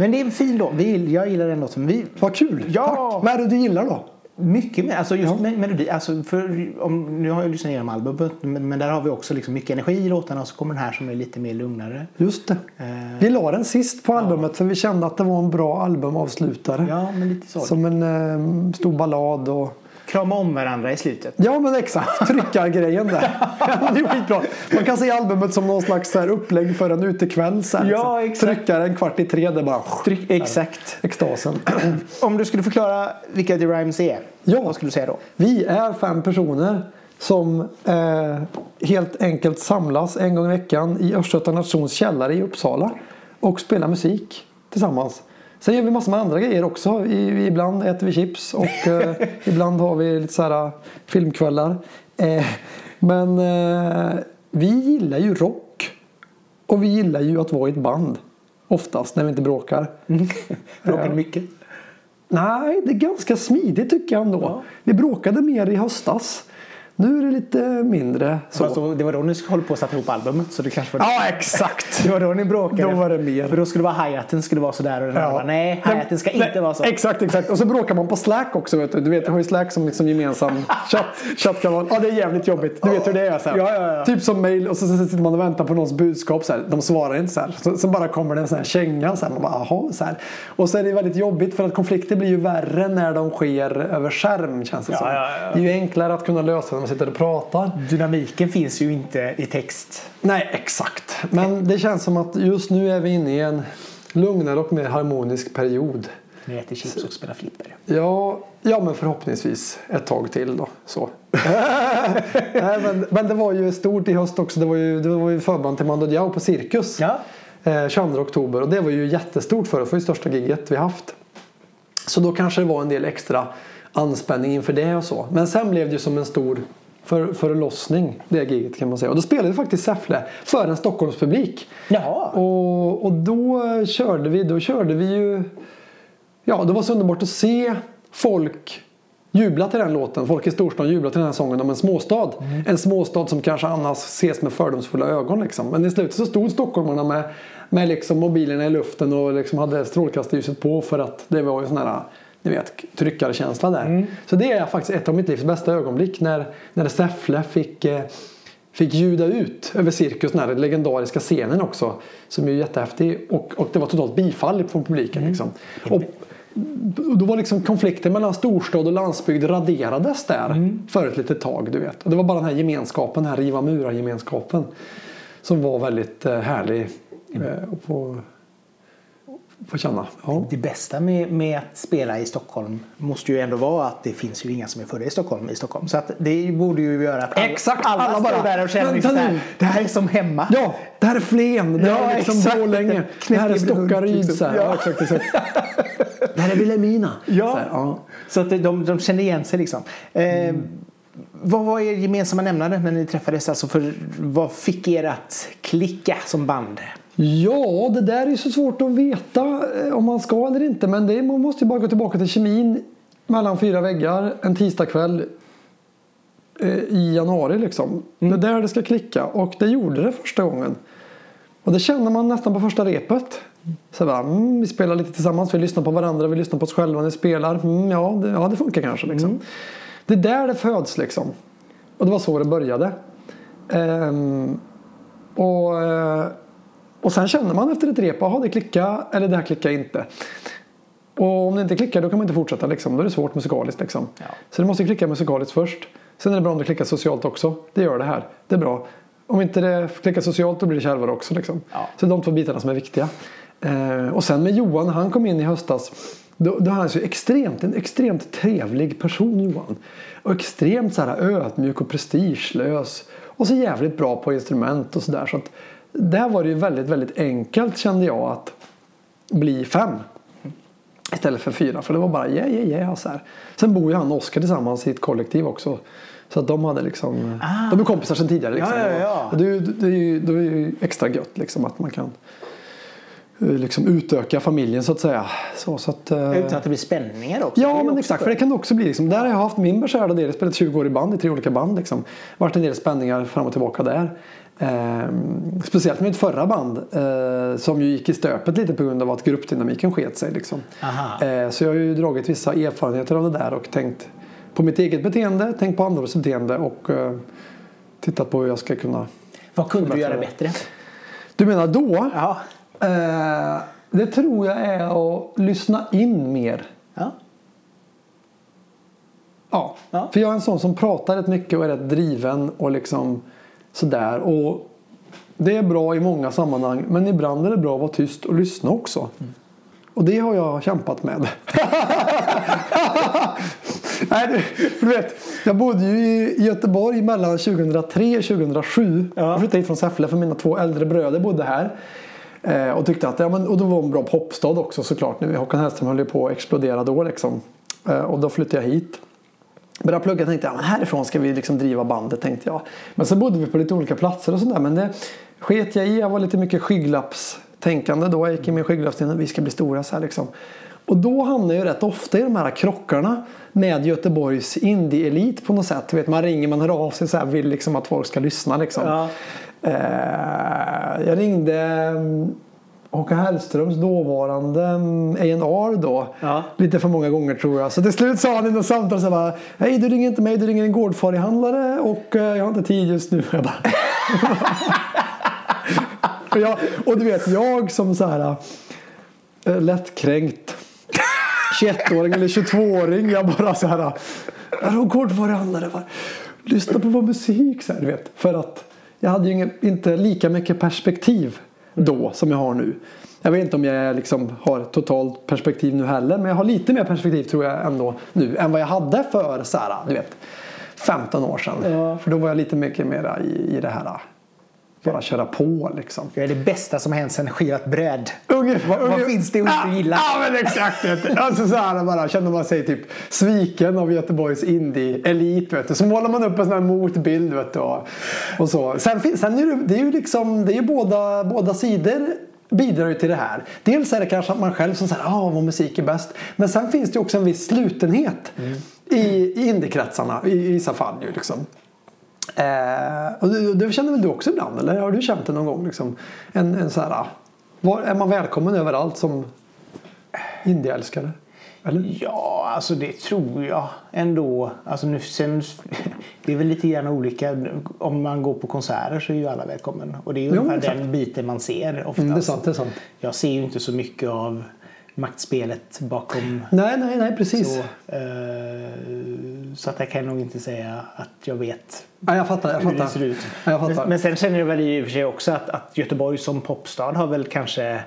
S1: Men det är en fin låt. Vi- Jag gillar den låten. Vi,
S2: Vad kul!
S1: Ja!
S2: Tack! Vad är det du gillar då?
S1: mycket mer. Alltså just med melodi. Alltså för, om, nu har jag lyssnat igenom albumet men, men där har vi också liksom mycket energi i låtarna och så kommer den här som är lite mer lugnare.
S2: Just det.
S1: Eh,
S2: Vi la den sist på albumet för vi kände att det var en bra albumavslutare.
S1: ja, men lite så.
S2: Som en eh, stor ballad och
S1: Krama om varandra i slutet.
S2: Ja men exakt, tryckargrejen där. Det är skitbra. Man kan se albumet som någon slags här upplägg för en utekväll sen.
S1: Ja, exakt.
S2: Tryckare en kvart i tre, det bara
S1: Tryck, exakt.
S2: extasen.
S1: Om du skulle förklara vilka The Rhymes är.
S2: Ja.
S1: Vad skulle du säga då?
S2: Vi är fem personer som eh, helt enkelt samlas en gång i veckan i Östgöta Nations källare i Uppsala och spelar musik tillsammans. Sen gör vi massor med andra grejer också. I, ibland äter vi chips och eh, ibland har vi lite så här eh, filmkvällar. Eh, men eh, vi gillar ju rock och vi gillar ju att vara i ett band. Oftast när vi inte bråkar.
S1: Bråkar ni mycket?
S2: Nej, det är ganska smidigt tycker jag ändå.
S1: Ja.
S2: Vi bråkade mer i höstas. Nu är det lite mindre så.
S1: Då, det var då ni höll på att sätta ihop albumet. Så det kanske var
S2: Ja, exakt.
S1: Det var då ni bråkade.
S2: Då var det mer.
S1: För då skulle det vara hi-haten skulle vara sådär och den andra bara, nej, hi-haten ska
S2: Nej,
S1: inte vara så.
S2: Exakt, exakt. Och så bråkar man på Slack också. Vet du. du vet, jag har ju Slack som liksom gemensam chatt, chattkanal. Ja, det är jävligt jobbigt. Du vet hur det är sen.
S1: Ja, ja, ja.
S2: Typ som mail och så, så sitter man och väntar på någons budskap. Så här. De svarar inte så här. Så, så bara kommer det en sån här känga. Så här. Man bara, aha, så här. Och så är det väldigt jobbigt för att konflikter blir ju värre när de sker över skärm känns det
S1: Ja,
S2: som.
S1: ja, ja.
S2: Det är ju enklare att kunna lösa man sitter och pratar.
S1: Dynamiken finns ju inte i text.
S2: Nej, exakt. Men det känns som att just nu är vi inne i en lugnare och mer harmonisk period.
S1: Ni äter chips och spelar flipper.
S2: Ja, ja, men förhoppningsvis ett tag till då. Så. Nej, men, men det var ju stort i höst också. Det var ju, det var ju förband till Mando Diao på Cirkus.
S1: Ja.
S2: Eh, 22 oktober. Och det var ju jättestort för oss. Det var ju största giget vi haft. Så då kanske det var en del extra anspänning inför det och så. Men sen blev det ju som en stor för, förlossning det giget kan man säga. Och då spelade vi faktiskt Säffle för en Stockholmspublik.
S1: Jaha.
S2: Och, och då körde vi, då körde vi ju Ja, det var så underbart att se folk jubla till den låten. Folk i storstan jubla till den här sången om en småstad. En småstad som kanske annars ses med fördomsfulla ögon. Liksom. Men i slutet så stod stockholmarna med, med liksom mobilerna i luften och liksom hade strålkastarljuset på för att det var ju sån här ni vet, tryckarkänsla där. Så det är faktiskt ett av mitt livs bästa ögonblick när, när Säffle fick eh, fick ljuda ut över cirkus, den här legendariska scenen också. Som är jättehäftig. Och, och det var totalt bifall från publiken. Liksom. Och, och då var liksom konflikten mellan storstad och landsbygd raderades där för ett litet tag. Du vet. Och det var bara den här gemenskapen, den här riva murar gemenskapen Som var väldigt eh, härlig eh, att få, få känna. Ja.
S1: Det bästa med, med att spela i Stockholm måste ju ändå vara att det finns ju inga som är födda i Stockholm i Stockholm. Så att det borde ju göra att alla,
S2: Exakt,
S1: alla,
S2: alla
S1: står
S2: bara,
S1: där och känner
S2: "Vänta
S1: här,
S2: nu."
S1: det här är som hemma.
S2: Ja, det här är Flen, det här
S1: Ja,
S2: är liksom. Borlänge, det här är Stockaryd.
S1: liksom. Ja.
S2: Exakt, exakt. Det här är Vilhelmina.
S1: Ja.
S2: Så här, ja.
S1: Så att de, de känner igen sig liksom. Eh, Vad var er gemensamma nämnare när ni träffades? Alltså för, vad fick er att klicka som band?
S2: Ja, det där är så svårt att veta eh, om man ska eller inte. Men det, man måste ju bara gå tillbaka till kemin mellan fyra väggar en tisdagkväll eh, i januari. Liksom. Det är där det ska klicka. Och det gjorde det första gången. Och det känner man nästan på första repet. Så bara, mm, vi spelar lite tillsammans, vi lyssnar på varandra, vi lyssnar på oss själva när vi spelar. Mm, ja, det, ja, det funkar kanske. Liksom. Det är där det föds liksom. Och det var så det började. Ehm, och, eh, och sen känner man efter ett rep, jaha det klickar eller det här klickar inte. Och om det inte klickar då kan man inte fortsätta liksom. Då är det svårt musikaliskt liksom.
S1: Ja.
S2: Så det måste klicka musikaliskt först. Sen är det bra om det klickar socialt också. Det gör det här. Det är bra. Om inte det klickar socialt då blir det kärvare också liksom.
S1: Ja.
S2: Så det är de två bitarna som är viktiga. Eh, och sen med Johan, han kom in i höstas. Då, då är han så extremt, en extremt trevlig person Johan. Och extremt så här ödmjuk och prestigelös. Och så jävligt bra på instrument och sådär. Så att där var det ju väldigt, väldigt enkelt kände jag att bli fem. Istället för fyra. För det var bara yeah, yeah, yeah. Så här. Sen bor ju han och Oskar tillsammans i ett kollektiv också. Så att de hade liksom,
S1: Ah.
S2: de är kompisar sedan tidigare. Liksom.
S1: Ja, ja, ja.
S2: Och det, är det, är ju, det är ju extra gött liksom att man kan eh, liksom utöka familjen så att säga. Så, så att, eh,
S1: Utan att det blir spänningar också.
S2: Ja, men exakt. För det kan det också bli. Liksom. Där har jag haft min beskärda del. Jag spelat 20 år i band i tre olika band. Liksom. Varit en del spänningar fram och tillbaka där. Ehm, speciellt mitt förra band. Eh, som ju gick i stöpet lite på grund av att gruppdynamiken sket sig. Liksom. Eh, så jag har ju dragit vissa erfarenheter av det där och tänkt på mitt eget beteende, tänkt på andras beteende och eh, tittat på hur jag ska kunna...
S1: Vad kunde du göra
S2: Förbättra
S1: bättre?
S2: Du menar då?
S1: Ja.
S2: Eh, det tror jag är att lyssna in mer.
S1: ja.
S2: Ja.
S1: Ja.
S2: för jag är en sån som pratar rätt mycket och är rätt driven och liksom sådär. Och det är bra i många sammanhang men ibland är det bra att vara tyst och lyssna också. Och det har jag kämpat med. Nej, du, du vet, jag bodde ju i Göteborg mellan 2003 och 2007.
S1: Ja.
S2: Jag flyttade hit från Säffle för mina två äldre bröder bodde här. Eh, och tyckte att ja, men, och då var en bra popstad också såklart. Nu, Håkan Hellström höll ju på att explodera då liksom. Eh, och då flyttade jag hit. Började plugga tänkte jag, men härifrån ska vi liksom driva bandet tänkte jag. Men så bodde vi på lite olika platser och sådär. Men det sket jag i. Jag var lite mycket skygglapps tänkande då. Jag gick i min skygglöftning vi ska bli stora så här liksom. Och då hamnar jag rätt ofta i de här krockarna med Göteborgs indie-elit på något sätt. Du vet, man ringer, man hör av sig så här, vill liksom att folk ska lyssna liksom.
S1: Ja.
S2: Eh, jag ringde Håkan Hellströms dåvarande mm, A&R då.
S1: Ja.
S2: Lite för många gånger tror jag. Så till slut sa han i något samtal så bara Hej du ringer inte mig, du ringer en gårdfarihandlare och eh, jag har inte tid just nu. Jag bara, och, jag, och du vet jag som så här äh, lättkränkt 21-åring eller 22-åring. Jag bara så här. Är du gårdfarihandlare? Lyssna på vår musik. Så här, du vet. För att jag hade ju ingen, inte lika mycket perspektiv då som jag har nu. Jag vet inte om jag liksom har totalt perspektiv nu heller. Men jag har lite mer perspektiv tror jag ändå nu än vad jag hade för så här, du vet, 15 år sedan.
S1: Ja.
S2: För då var jag lite mycket mer i, i det här. Bara köra på liksom.
S1: Det är det bästa som hänt sen skivat bröd.
S2: Ungefär,
S1: Vad- vad finns det inte gilla?
S2: Ja, men exakt. Vet. Alltså så här bara känner man sig typ sviken av Göteborgs indie-elit. Vet du. Så målar man upp en sån här motbild. Vet du, och, och så. Sen, sen är det, det är ju liksom, det är båda, båda sidor bidrar ju till det här. Dels är det kanske att man själv som säger ah, vår musik är bäst. Men sen finns det ju också en viss slutenhet i, i indiekretsarna i, i vissa fall. Ju, liksom. Eh, och det, det känner väl du också ibland? Eller har du känt det någon gång? Liksom? En, en så här, var, är man välkommen överallt som indieälskare? Eller?
S1: Ja, alltså det tror jag ändå. Alltså nu, sen, det är väl lite grann olika. Om man går på konserter så är ju alla välkommen. Och det är ju
S2: Jo,
S1: ungefär den biten man ser oftast.
S2: Mm, det är sant, det är sant.
S1: Jag ser ju inte så mycket av maktspelet bakom
S2: Nej, nej, nej, precis.
S1: så. Eh, så att jag kan nog inte säga att jag vet
S2: Ja, jag fattar, jag
S1: hur det
S2: fattar.
S1: ser ut.
S2: Ja, jag fattar.
S1: Men, men sen känner jag väl i och för sig också att, att Göteborg som popstad har väl kanske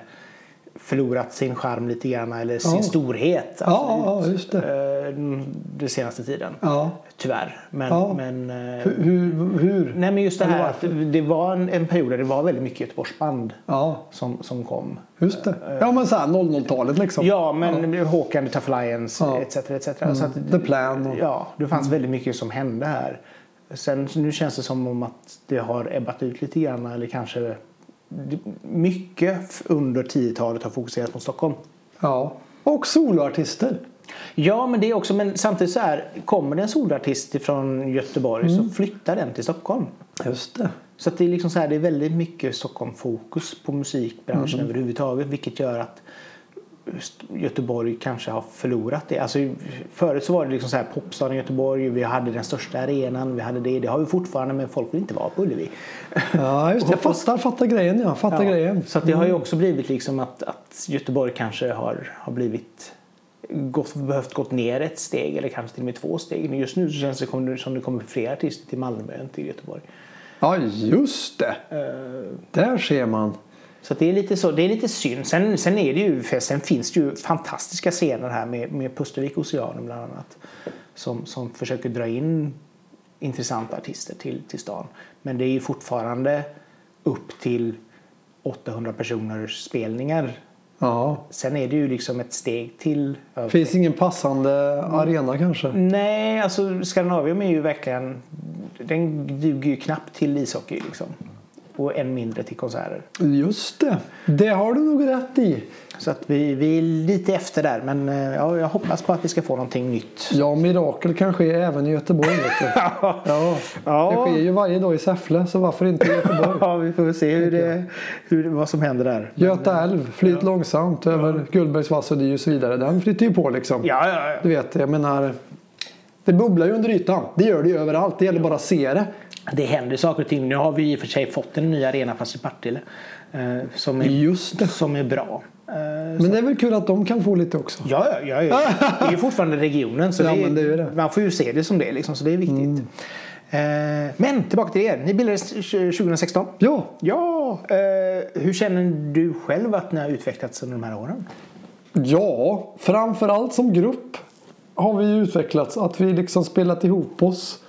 S1: förlorat sin charm lite grann eller sin
S2: Ja.
S1: storhet.
S2: Ja,
S1: absolut,
S2: ja, just det.
S1: eh, Den senaste tiden.
S2: Ja.
S1: Tyvärr. Men,
S2: Ja.
S1: men, eh,
S2: Hur, hur, hur?
S1: nej, men just det här att det var en, en period där det var väldigt mycket Göteborgsband
S2: Ja,
S1: som, som kom.
S2: just det. Ja, men så här 00-talet liksom.
S1: Ja, men Håkan, The Tough Lions
S2: Ja.
S1: etc. etc. Så att,
S2: The Plan. Och...
S1: Ja, det fanns väldigt mycket som hände här. Sen nu känns det som om att det har ebbat ut lite grann eller kanske mycket under 10-talet har fokuserat på Stockholm.
S2: Ja. Och soloartister.
S1: Ja, men det är också, men samtidigt så här, kommer det en solartist från Göteborg så flyttar den till Stockholm.
S2: Just det.
S1: Så det är liksom så här, det är väldigt mycket Stockholm-fokus på musikbranschen överhuvudtaget vilket gör att Göteborg kanske har förlorat det. Alltså, förut så var det liksom så här popstaden Göteborg, vi hade den största arenan, vi hade det, det har vi fortfarande men folk vill inte vara på Ullevi.
S2: Ja, just det. Jag fattar, fattar grejen. Ja. Fattar
S1: Ja,
S2: grejen.
S1: Så att det har ju också blivit liksom att, att Göteborg kanske har, har blivit gått, behövt gått ner ett steg eller kanske till och med två steg. Men Just nu så känns det som- det kommer fler artister till Malmö än till Göteborg.
S2: Ja, just det. Där ser man.
S1: Så det är lite så, det är lite synd. Sen, sen är det ju, sen finns det ju fantastiska scener här med, med Pustervik Oceanen bland annat. Som, som försöker dra in intressanta artister till, till stan. Men det är ju fortfarande upp till 800 personers spelningar.
S2: Ja.
S1: Sen är det ju liksom ett steg till.
S2: Finns ingen passande arena kanske?
S1: Nej, alltså Skandinavium är ju verkligen... Den duger ju knappt till ishockey liksom. Och än mindre till konserter.
S2: Just det. Det har du nog rätt i.
S1: Så att vi, vi är lite efter där. Men eh, ja, jag hoppas på att vi ska få någonting nytt.
S2: Ja, mirakel kan ske även i Göteborg. Ja.
S1: Ja.
S2: Det sker ju varje dag i Säffle, så varför inte i Göteborg?
S1: Ja, vi får se hur det, hur, vad som händer där.
S2: Göta älv, flyt långsamt över Gullbergs vass och dy och så vidare. Den flyter ju på liksom.
S1: Ja, ja, ja.
S2: Du vet, jag menar. Det bubblar ju under ytan. Det gör det ju överallt. Det gäller bara att se det.
S1: Det händer saker och ting. Nu har vi i och för sig fått en ny arena fast i Partille. Eh, som, är, som är bra. Eh,
S2: Men det är väl kul att de kan få lite också.
S1: Ja, ja, ja. Det är ju fortfarande regionen. Så
S2: Ja,
S1: det är,
S2: det är det.
S1: Man får ju se det som det liksom, så det är viktigt. Eh, men tillbaka till er. Ni bildades 2016.
S2: Ja,
S1: Ja, hur känner du själv att ni har utvecklats under de här åren?
S2: ja, framförallt som grupp har vi utvecklats. Att vi liksom spelat ihop oss.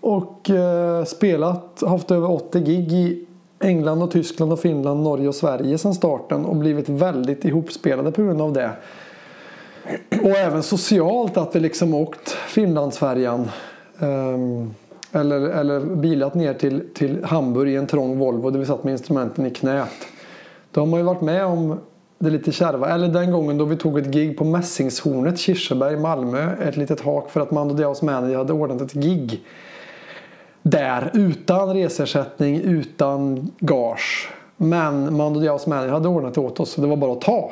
S2: Och eh, spelat, haft över 80 gig i England och Tyskland och Finland, Norge och Sverige sedan starten. Och blivit väldigt ihopspelade på grund av det. Och även socialt att vi liksom åkt Finlandsfärjan. um, eller, eller bilat ner till, till Hamburg i en trång Volvo där vi satt med instrumenten i knät. Då har man ju varit med om det lite kärva. Eller den gången då vi tog ett gig på Mässingshornet, Kirseberg, Malmö. Ett litet hak för att Mando Diaos manager hade ordnat ett gig. Där utan resersättning, utan gage. Men Mando Diaos manager hade ordnat det åt oss så det var bara att ta.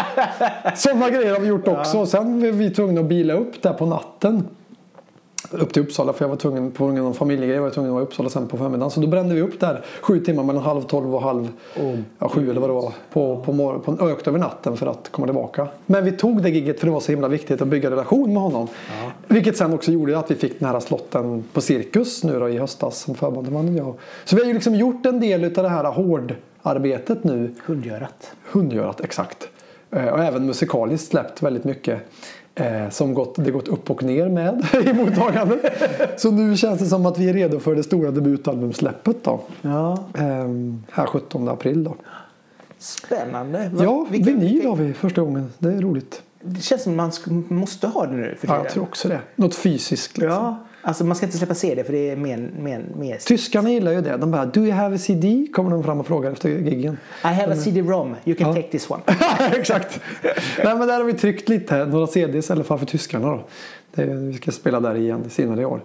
S2: Sådana grejer har vi gjort också. Sen var vi tvungna att bila upp där på natten upp till Uppsala för jag var tvungen på grund av familjegrej var jag tvungen att vara i Uppsala sen på förmiddagen. Så då brände vi upp där sju timmar mellan halv tolv och halv
S1: Oh.
S2: ja, sju eller vad det var på, på, morgon, på ökt över natten för att komma tillbaka. Men vi tog det giget för det var så himla viktigt att bygga relation med honom. Vilket sen också gjorde att vi fick den här slotten på Cirkus nu då i höstas som förband och jag. Så vi har ju liksom gjort en del av det här hårdarbetet nu.
S1: Hundgörat.
S2: Hundgörat, exakt. Eh, Och även musikaliskt släppt väldigt mycket. Eh, som gått, det gått upp och ner med i mottagandet. Så nu känns det som att vi är redo för det stora debutalbumsläppet då.
S1: Ja.
S2: Ehm, här 17 april då.
S1: Spännande. Vad-
S2: Ja,
S1: vilken-
S2: vinyl har vi första gången. Det är roligt.
S1: Det känns som man måste ha det nu för
S2: Ja,
S1: tiden.
S2: jag tror också det. Något fysiskt. Liksom.
S1: Ja, alltså man ska inte släppa CD för det är mer... mer, mer
S2: Tyskarna gillar ju det. De bara Do you have a CD? Kommer de fram och frågar efter giggen.
S1: I have a CD-ROM, you can
S2: Ja.
S1: take this one.
S2: Exakt. Nej, men där har vi tryckt lite. Några CDs i alla fall för tyskarna då. Vi ska spela där igen senare i år.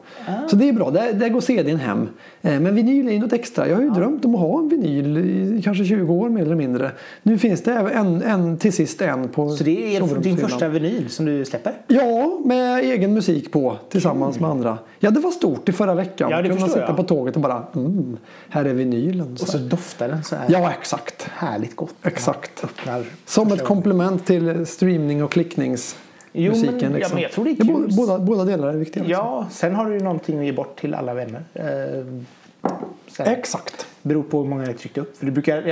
S2: Så det är bra. Där, där går CDn hem. Eh, Men vinyl är ju något extra. Jag har ju drömt om att ha en vinyl i kanske 20 år mer eller mindre. Nu finns det en, en till sist en på
S1: Så det är din första vinyl som du släpper?
S2: Ja, med egen musik på tillsammans med andra. Ja, det var stort i förra veckan.
S1: Ja, det
S2: Kunna
S1: förstår
S2: sitta
S1: jag.
S2: på tåget och bara mm, här är vinylen. Så.
S1: Och så doftar den så här
S2: Ja, exakt.
S1: härligt gott.
S2: Exakt.
S1: Öppnar
S2: Som ett komplement till streamning och klickningsmusiken.
S1: Jo, men- ja,
S2: liksom.
S1: men jag tror det är
S2: Ja,
S1: kul.
S2: båda, båda, båda delar är viktiga. liksom.
S1: Ja, sen har du ju någonting att ge bort till alla vänner. Eh, sen
S2: Exakt.
S1: beror på hur många jag tryckt upp. För det brukar,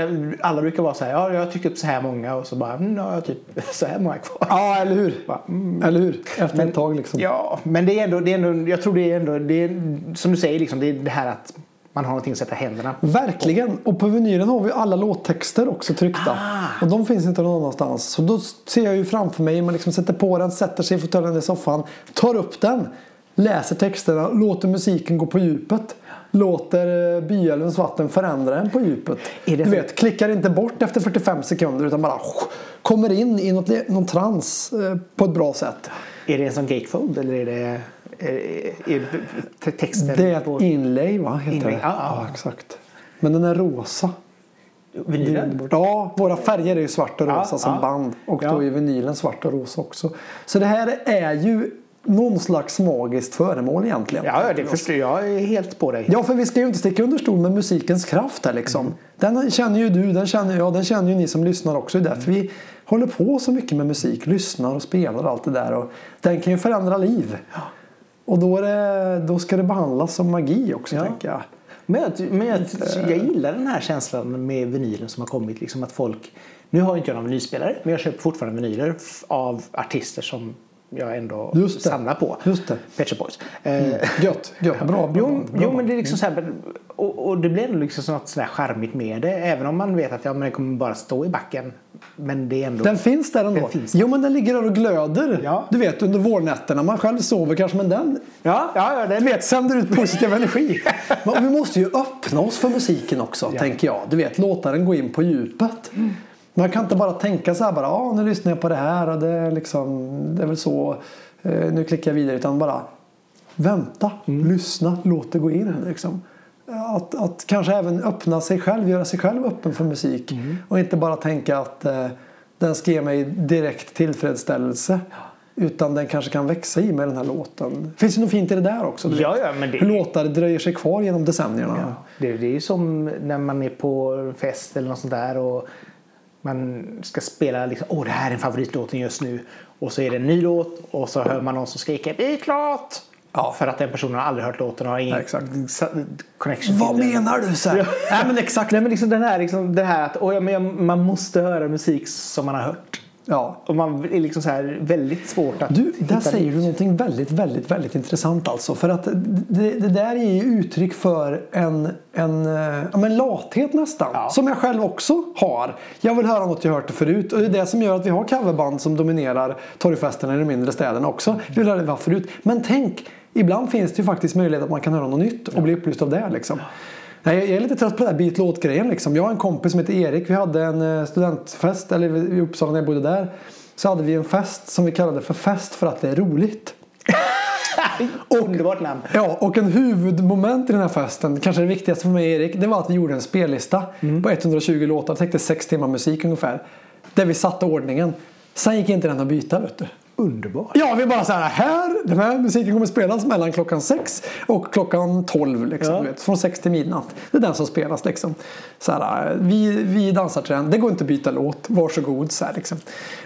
S1: alla brukar vara så här, ja jag har tryckt upp så här många och så bara, mm, ja, jag har typ så här många kvar.
S2: Ja, eller hur?
S1: Bara, mm.
S2: Eller hur? Efter
S1: Men-
S2: ett tag liksom.
S1: Ja, men det är ändå, det är ändå jag tror det är ändå, det är, som du säger, liksom, det är det här att man har någonting att sätta händerna på.
S2: Verkligen. Och på vinylen har vi alla låttexter också tryckta.
S1: Ah.
S2: Och de finns inte någon annanstans. Så då ser jag ju framför mig, man liksom sätter på den, sätter sig i fåtöljen i soffan, tar upp den, läser texterna, låter musiken gå på djupet. Låter eh, Byälvens vatten förändra en på djupet.
S1: Är det
S2: du vet, klickar inte bort efter 45 sekunder utan bara kommer in i något, någon trans eh, på ett bra sätt.
S1: Är det en sån gatefold eller är det är, är, är texten
S2: Det är ett inlay va? Heter det.
S1: ja, ja.
S2: exakt. Men den är rosa.
S1: vinylen?
S2: Ja, våra färger är ju svart och
S1: Ja,
S2: rosa som
S1: ja.
S2: band. Och
S1: Ja.
S2: då är vinylen svart och rosa också. Så det här är ju någon slags magiskt föremål egentligen.
S1: Ja, ja, det förstår jag. Helt på dig.
S2: Ja, för vi ska ju inte sticka under stol med musikens kraft här liksom. Den känner ju du, den känner jag, den känner ju ni som lyssnar också. Det är därför vi håller på så mycket med musik, lyssnar och spelar och allt det där. Och den kan ju förändra liv. Och då, det, då ska det behandlas som magi också,
S1: Ja.
S2: tänker jag.
S1: Men, jag, men jag, jag gillar den här känslan med vinylen som har kommit. Liksom att folk, nu har inte jag någon vinylspelare men jag köper fortfarande vinyler av artister som jag ändå
S2: Just det.
S1: samlar på.
S2: Just det.
S1: Pet Boys. Eh,
S2: Gött, gött. Bra, bra,
S1: Jo,
S2: band, bra
S1: jo men det är liksom så här, och, och det blir ändå liksom något sådär charmigt med det. Även om man vet att ja, men den kommer bara stå i backen. Men det är ändå...
S2: Den finns där ändå.
S1: Den finns.
S2: Jo men den ligger där och glöder.
S1: Ja.
S2: Du vet under vårnätterna. Man själv sover kanske men den
S1: Ja, ja, ja
S2: du
S1: den...
S2: vet, sänder ut positiv energi. Men vi måste ju öppna oss för musiken också tänker jag. Du vet låta den gå in på djupet. Man kan inte bara tänka så här bara. Ja nu lyssnar jag på det här och det är liksom. Det är väl så. Eh, nu klickar jag vidare. Utan bara vänta, lyssna, låt det gå in. Liksom. Att, att kanske även öppna sig själv, göra sig själv öppen för musik. Och inte bara tänka att eh, den ska ge mig direkt tillfredsställelse. Utan den kanske kan växa i mig den här låten. Finns det något fint i det där också?
S1: Ja, ja, men det-
S2: Hur låtar dröjer sig kvar genom decennierna.
S1: Ja, det, det är ju som när man är på fest eller något sånt där och man ska spela liksom, åh det här är favoritlåten just nu och så är det en ny låt och så hör man någon som skriker det är klart
S2: Ja.
S1: för att den personen har aldrig hört låten och har ingen
S2: exakt.
S1: sa- connection
S2: Vad
S1: till den.
S2: menar du? Så här? Nej men exakt.
S1: Nej men liksom den här, liksom, det här att åh, ja, men man måste höra musik som man har hört.
S2: Ja.
S1: Och man är liksom så här väldigt svårt att
S2: Du, där säger
S1: nytt.
S2: du någonting väldigt, väldigt, väldigt intressant alltså. För att det, det där är ju uttryck för en, en, eh, ja, men lathet nästan.
S1: Ja.
S2: Som jag själv också har. Jag vill höra något jag hört förut. Och det är det som gör att vi har coverband som dominerar torgfesterna i de mindre städerna också. Jag vill höra det vi förut. Men tänk, ibland finns det ju faktiskt möjlighet att man kan höra något nytt och bli upplyst av det liksom. Nej, jag är lite trött på den här byt låt-grejen. Liksom. Jag har en kompis som heter Erik. Vi hade en eh, studentfest, eller i Uppsala när jag bodde där. Så hade vi en fest som vi kallade för fest för att det är roligt.
S1: Underbart namn.
S2: Ja, och en huvudmoment i den här festen, kanske det viktigaste för mig och Erik, det var att vi gjorde en spellista på 120 låtar. Det täckte sex timmar musik ungefär. Där vi satte ordningen. Sen gick inte den att byta vet du.
S1: Underbart.
S2: Ja, vi bara så här, här, den här musiken kommer spelas mellan klockan sex och klockan tolv. Liksom,
S1: Ja.
S2: vet, från sex till midnatt. Det är den som spelas. Liksom. Så här, vi, vi dansar till den. Det går inte att byta låt. Varsågod. Så här, liksom.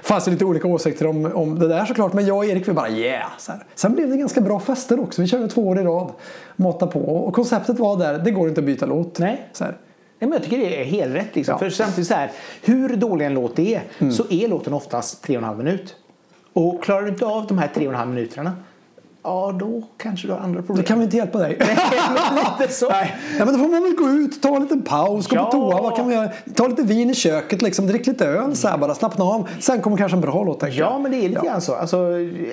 S2: fanns det lite olika åsikter om, om det där såklart. Men jag och Erik vi bara yeah. Så här. Sen blev det ganska bra fester också. Vi körde två år i rad. Mata på. Och konceptet var där, det går inte att byta låt.
S1: Nej.
S2: Så här.
S1: Nej, men jag tycker det är helt rätt. Liksom.
S2: Ja. Mm.
S1: För samtidigt så här, hur dålig en låt är så är låten oftast tre och en halv minut. Och klarar du inte av de här tre och en halv minuterna ja då kanske du har andra
S2: Då
S1: problem.
S2: kan vi inte hjälpa dig.
S1: Lite så.
S2: Nej. Ja, men då får man väl gå ut, ta en liten paus, gå
S1: Ja.
S2: på toa. Vad kan vi göra? Ta lite vin i köket, liksom, drick lite öl, så här, bara slappna av. Sen kommer kanske en bra låt.
S1: Ja, men det är lite grann så. Alltså,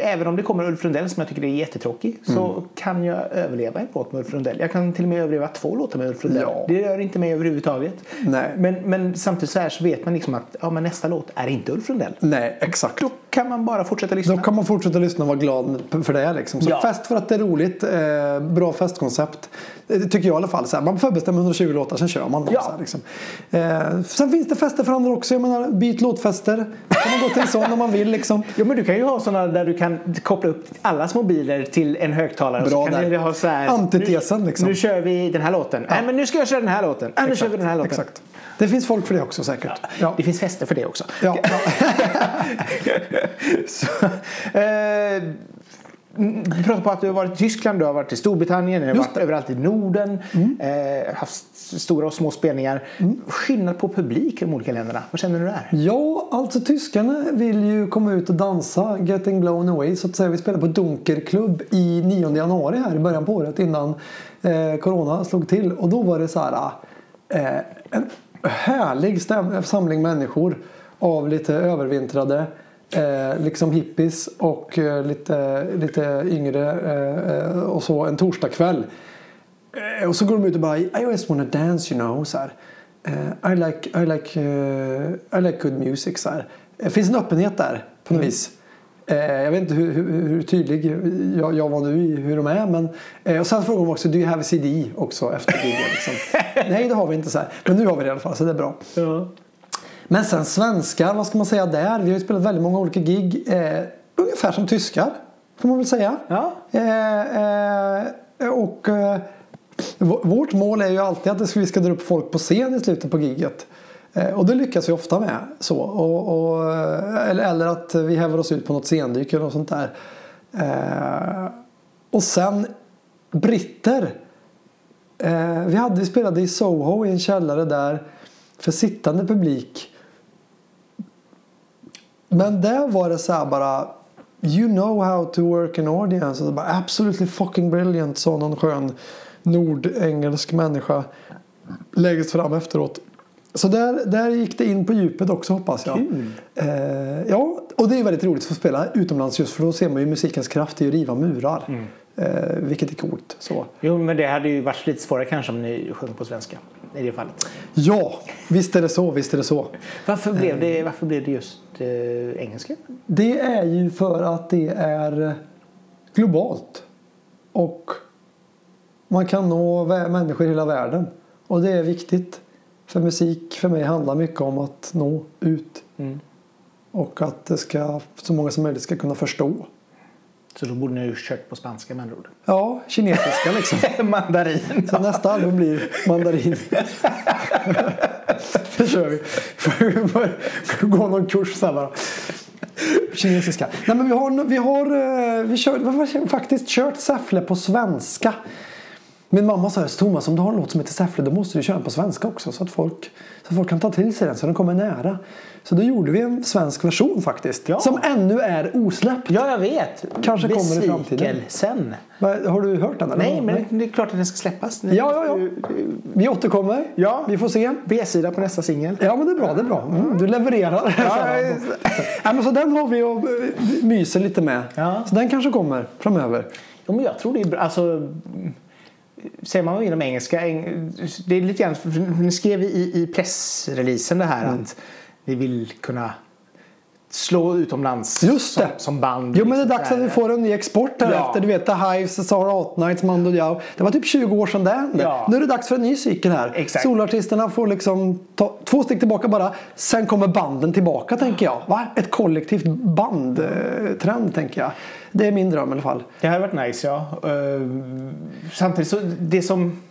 S1: även om det kommer Ulf Lundell som jag tycker är jättetråkig så
S2: Mm.
S1: kan jag överleva en låt med Ulf Lundell. Jag kan till och med överleva två låtar med Ulf Lundell.
S2: Ja.
S1: Det rör inte mig överhuvudtaget.
S2: Nej.
S1: Men, men samtidigt så, här så vet man liksom att ja, men nästa låt är inte Ulf Lundell.
S2: Nej, exakt.
S1: Då kan man bara fortsätta lyssna.
S2: Då kan man fortsätta lyssna och vara glad för det. Liksom. Så
S1: Ja.
S2: fest för att det är roligt. Eh, bra festkoncept. Det tycker jag i alla fall. Så här, man förbestämmer 120 låtar, sen kör man. dem,
S1: Ja.
S2: Så här, liksom. eh, sen finns det fester för andra också. Jag menar, byt låtfester. kan man gå till en sån om man vill. Liksom.
S1: Ja, men du kan ju ha sådana där du kan koppla upp allas mobiler till en högtalare.
S2: Bra
S1: så kan
S2: där.
S1: ha så här,
S2: Antitesen,
S1: nu,
S2: liksom.
S1: Nu kör vi den här låten. Nej, men nu ska jag köra den här låten. Nej, nu kör vi den här låten.
S2: Exakt. Det finns folk för det också säkert. Ja.
S1: Det finns fester för det också.
S2: Ja.
S1: Så, eh, du pratar på att du har varit i Tyskland, du har varit i Storbritannien, du har varit överallt i Norden. Eh, haft stora och små spelningar. Skillnad på publik i de olika länderna. Vad känner du där?
S2: Ja, alltså tyskarna vill ju komma ut och dansa Getting Blown Away så att säga. Vi spelade på Dunkerklubb i 9 januari här i början på året innan eh, Corona slog till. Och då var det så här eh, en härlig samling människor av lite övervintrade eh, liksom hippies och eh, lite, lite yngre eh, eh, och så en torsdagkväll. Eh, Och så går de ut och bara I just wanna dance you know. Så här. Eh, I like, I like, I like good music. Så här. Det finns en öppenhet där på något vis. Eh, jag vet inte hur, hur, hur tydlig jag, jag var nu i hur de är. Men, och sen frågar de också Do you have a CD också efter gigen? Liksom. Nej det har vi inte. Så här. Men nu har vi det i alla fall så det är bra.
S1: Ja.
S2: Men sen svenskar, vad ska man säga där? Vi har ju spelat väldigt många olika gig. Eh, ungefär som tyskar, får man väl säga.
S1: Ja.
S2: Eh, eh, och eh, vårt mål är ju alltid att vi ska dra upp folk på scen i slutet på giget. Eh, och det lyckas vi ofta med. Så. Och, och, eller, eller att vi häver oss ut på något scendyk eller något sånt där. Eh, och sen britter. Eh, vi, hade, vi spelade i Soho i en källare där för sittande publik. Men där var det så här bara You know how to work an audience. Det bara, Absolutely fucking brilliant sa någon skön nordengelsk människa längst fram efteråt. Så där, där gick det in på djupet också hoppas jag.
S1: Kul.
S2: Eh, ja, och det är väldigt roligt att få spela utomlands just för då ser man ju musikens kraft i att riva murar. Eh, vilket är coolt. Så.
S1: Jo, men det hade ju varit lite svårare kanske om ni sjöng på svenska. I det fallet.
S2: Ja, visst är det så, visst är det så.
S1: Varför blev det, varför blev det just eh, engelska?
S2: Det är ju för att det är globalt. Och man kan nå människor i hela världen. Och det är viktigt. För musik för mig handlar mycket om att nå ut.
S1: Mm.
S2: Och att det ska, så många som möjligt ska kunna förstå.
S1: Så då borde ni ju kört på spanska med andra ord.
S2: Ja, kinesiska liksom.
S1: Mandarin.
S2: Så nästa album blir mandarin. det kör vi. Får Gå någon kurs här bara. Kinesiska. Nej men vi har, vi har, eh, vi kör, vi har faktiskt kört Säffle på svenska. Min mamma sa Thomas om du har en låt som heter Säffle då måste du köra den på svenska också så att folk, så att folk kan ta till sig den så den kommer nära. Så då gjorde vi en svensk version faktiskt.
S1: Ja.
S2: Som ännu är osläppt.
S1: Ja, jag vet.
S2: Kanske kommer i framtiden.
S1: Besvikelsen.
S2: Har du hört den? Eller?
S1: Nej, men det är klart att den ska släppas.
S2: Ja, ja, ja. Vi återkommer.
S1: Ja.
S2: Vi får se.
S1: B-sida på nästa singel.
S2: Ja men det är bra, det är bra. Mm, du levererar.
S1: Ja,
S2: ja, men så den har vi och eh, myser lite med.
S1: Ja.
S2: Så den kanske kommer framöver.
S1: Jo, men jag tror det är bra. Alltså, säger man inom engelska, eng, det är lite grann, för ni skrev i, i pressreleasen det här
S2: Mm.
S1: att ni vill kunna slå utomlands
S2: Just
S1: som,
S2: det.
S1: som band.
S2: Jo men det är
S1: liksom
S2: dags att vi får en ny export här
S1: Ja.
S2: efter. Du vet The Hives, Sahara Hot Nights, Mando Diao. Det var typ 20 år sedan det hände.
S1: Ja.
S2: Nu är det dags för en ny cykel här.
S1: Exakt.
S2: Solartisterna får liksom ta två steg tillbaka bara. Sen kommer banden tillbaka tänker jag. Va? Ett kollektivt bandtrend tänker jag. Det är min dröm i alla fall.
S1: Det hade varit nice ja. Eh, samtidigt så det som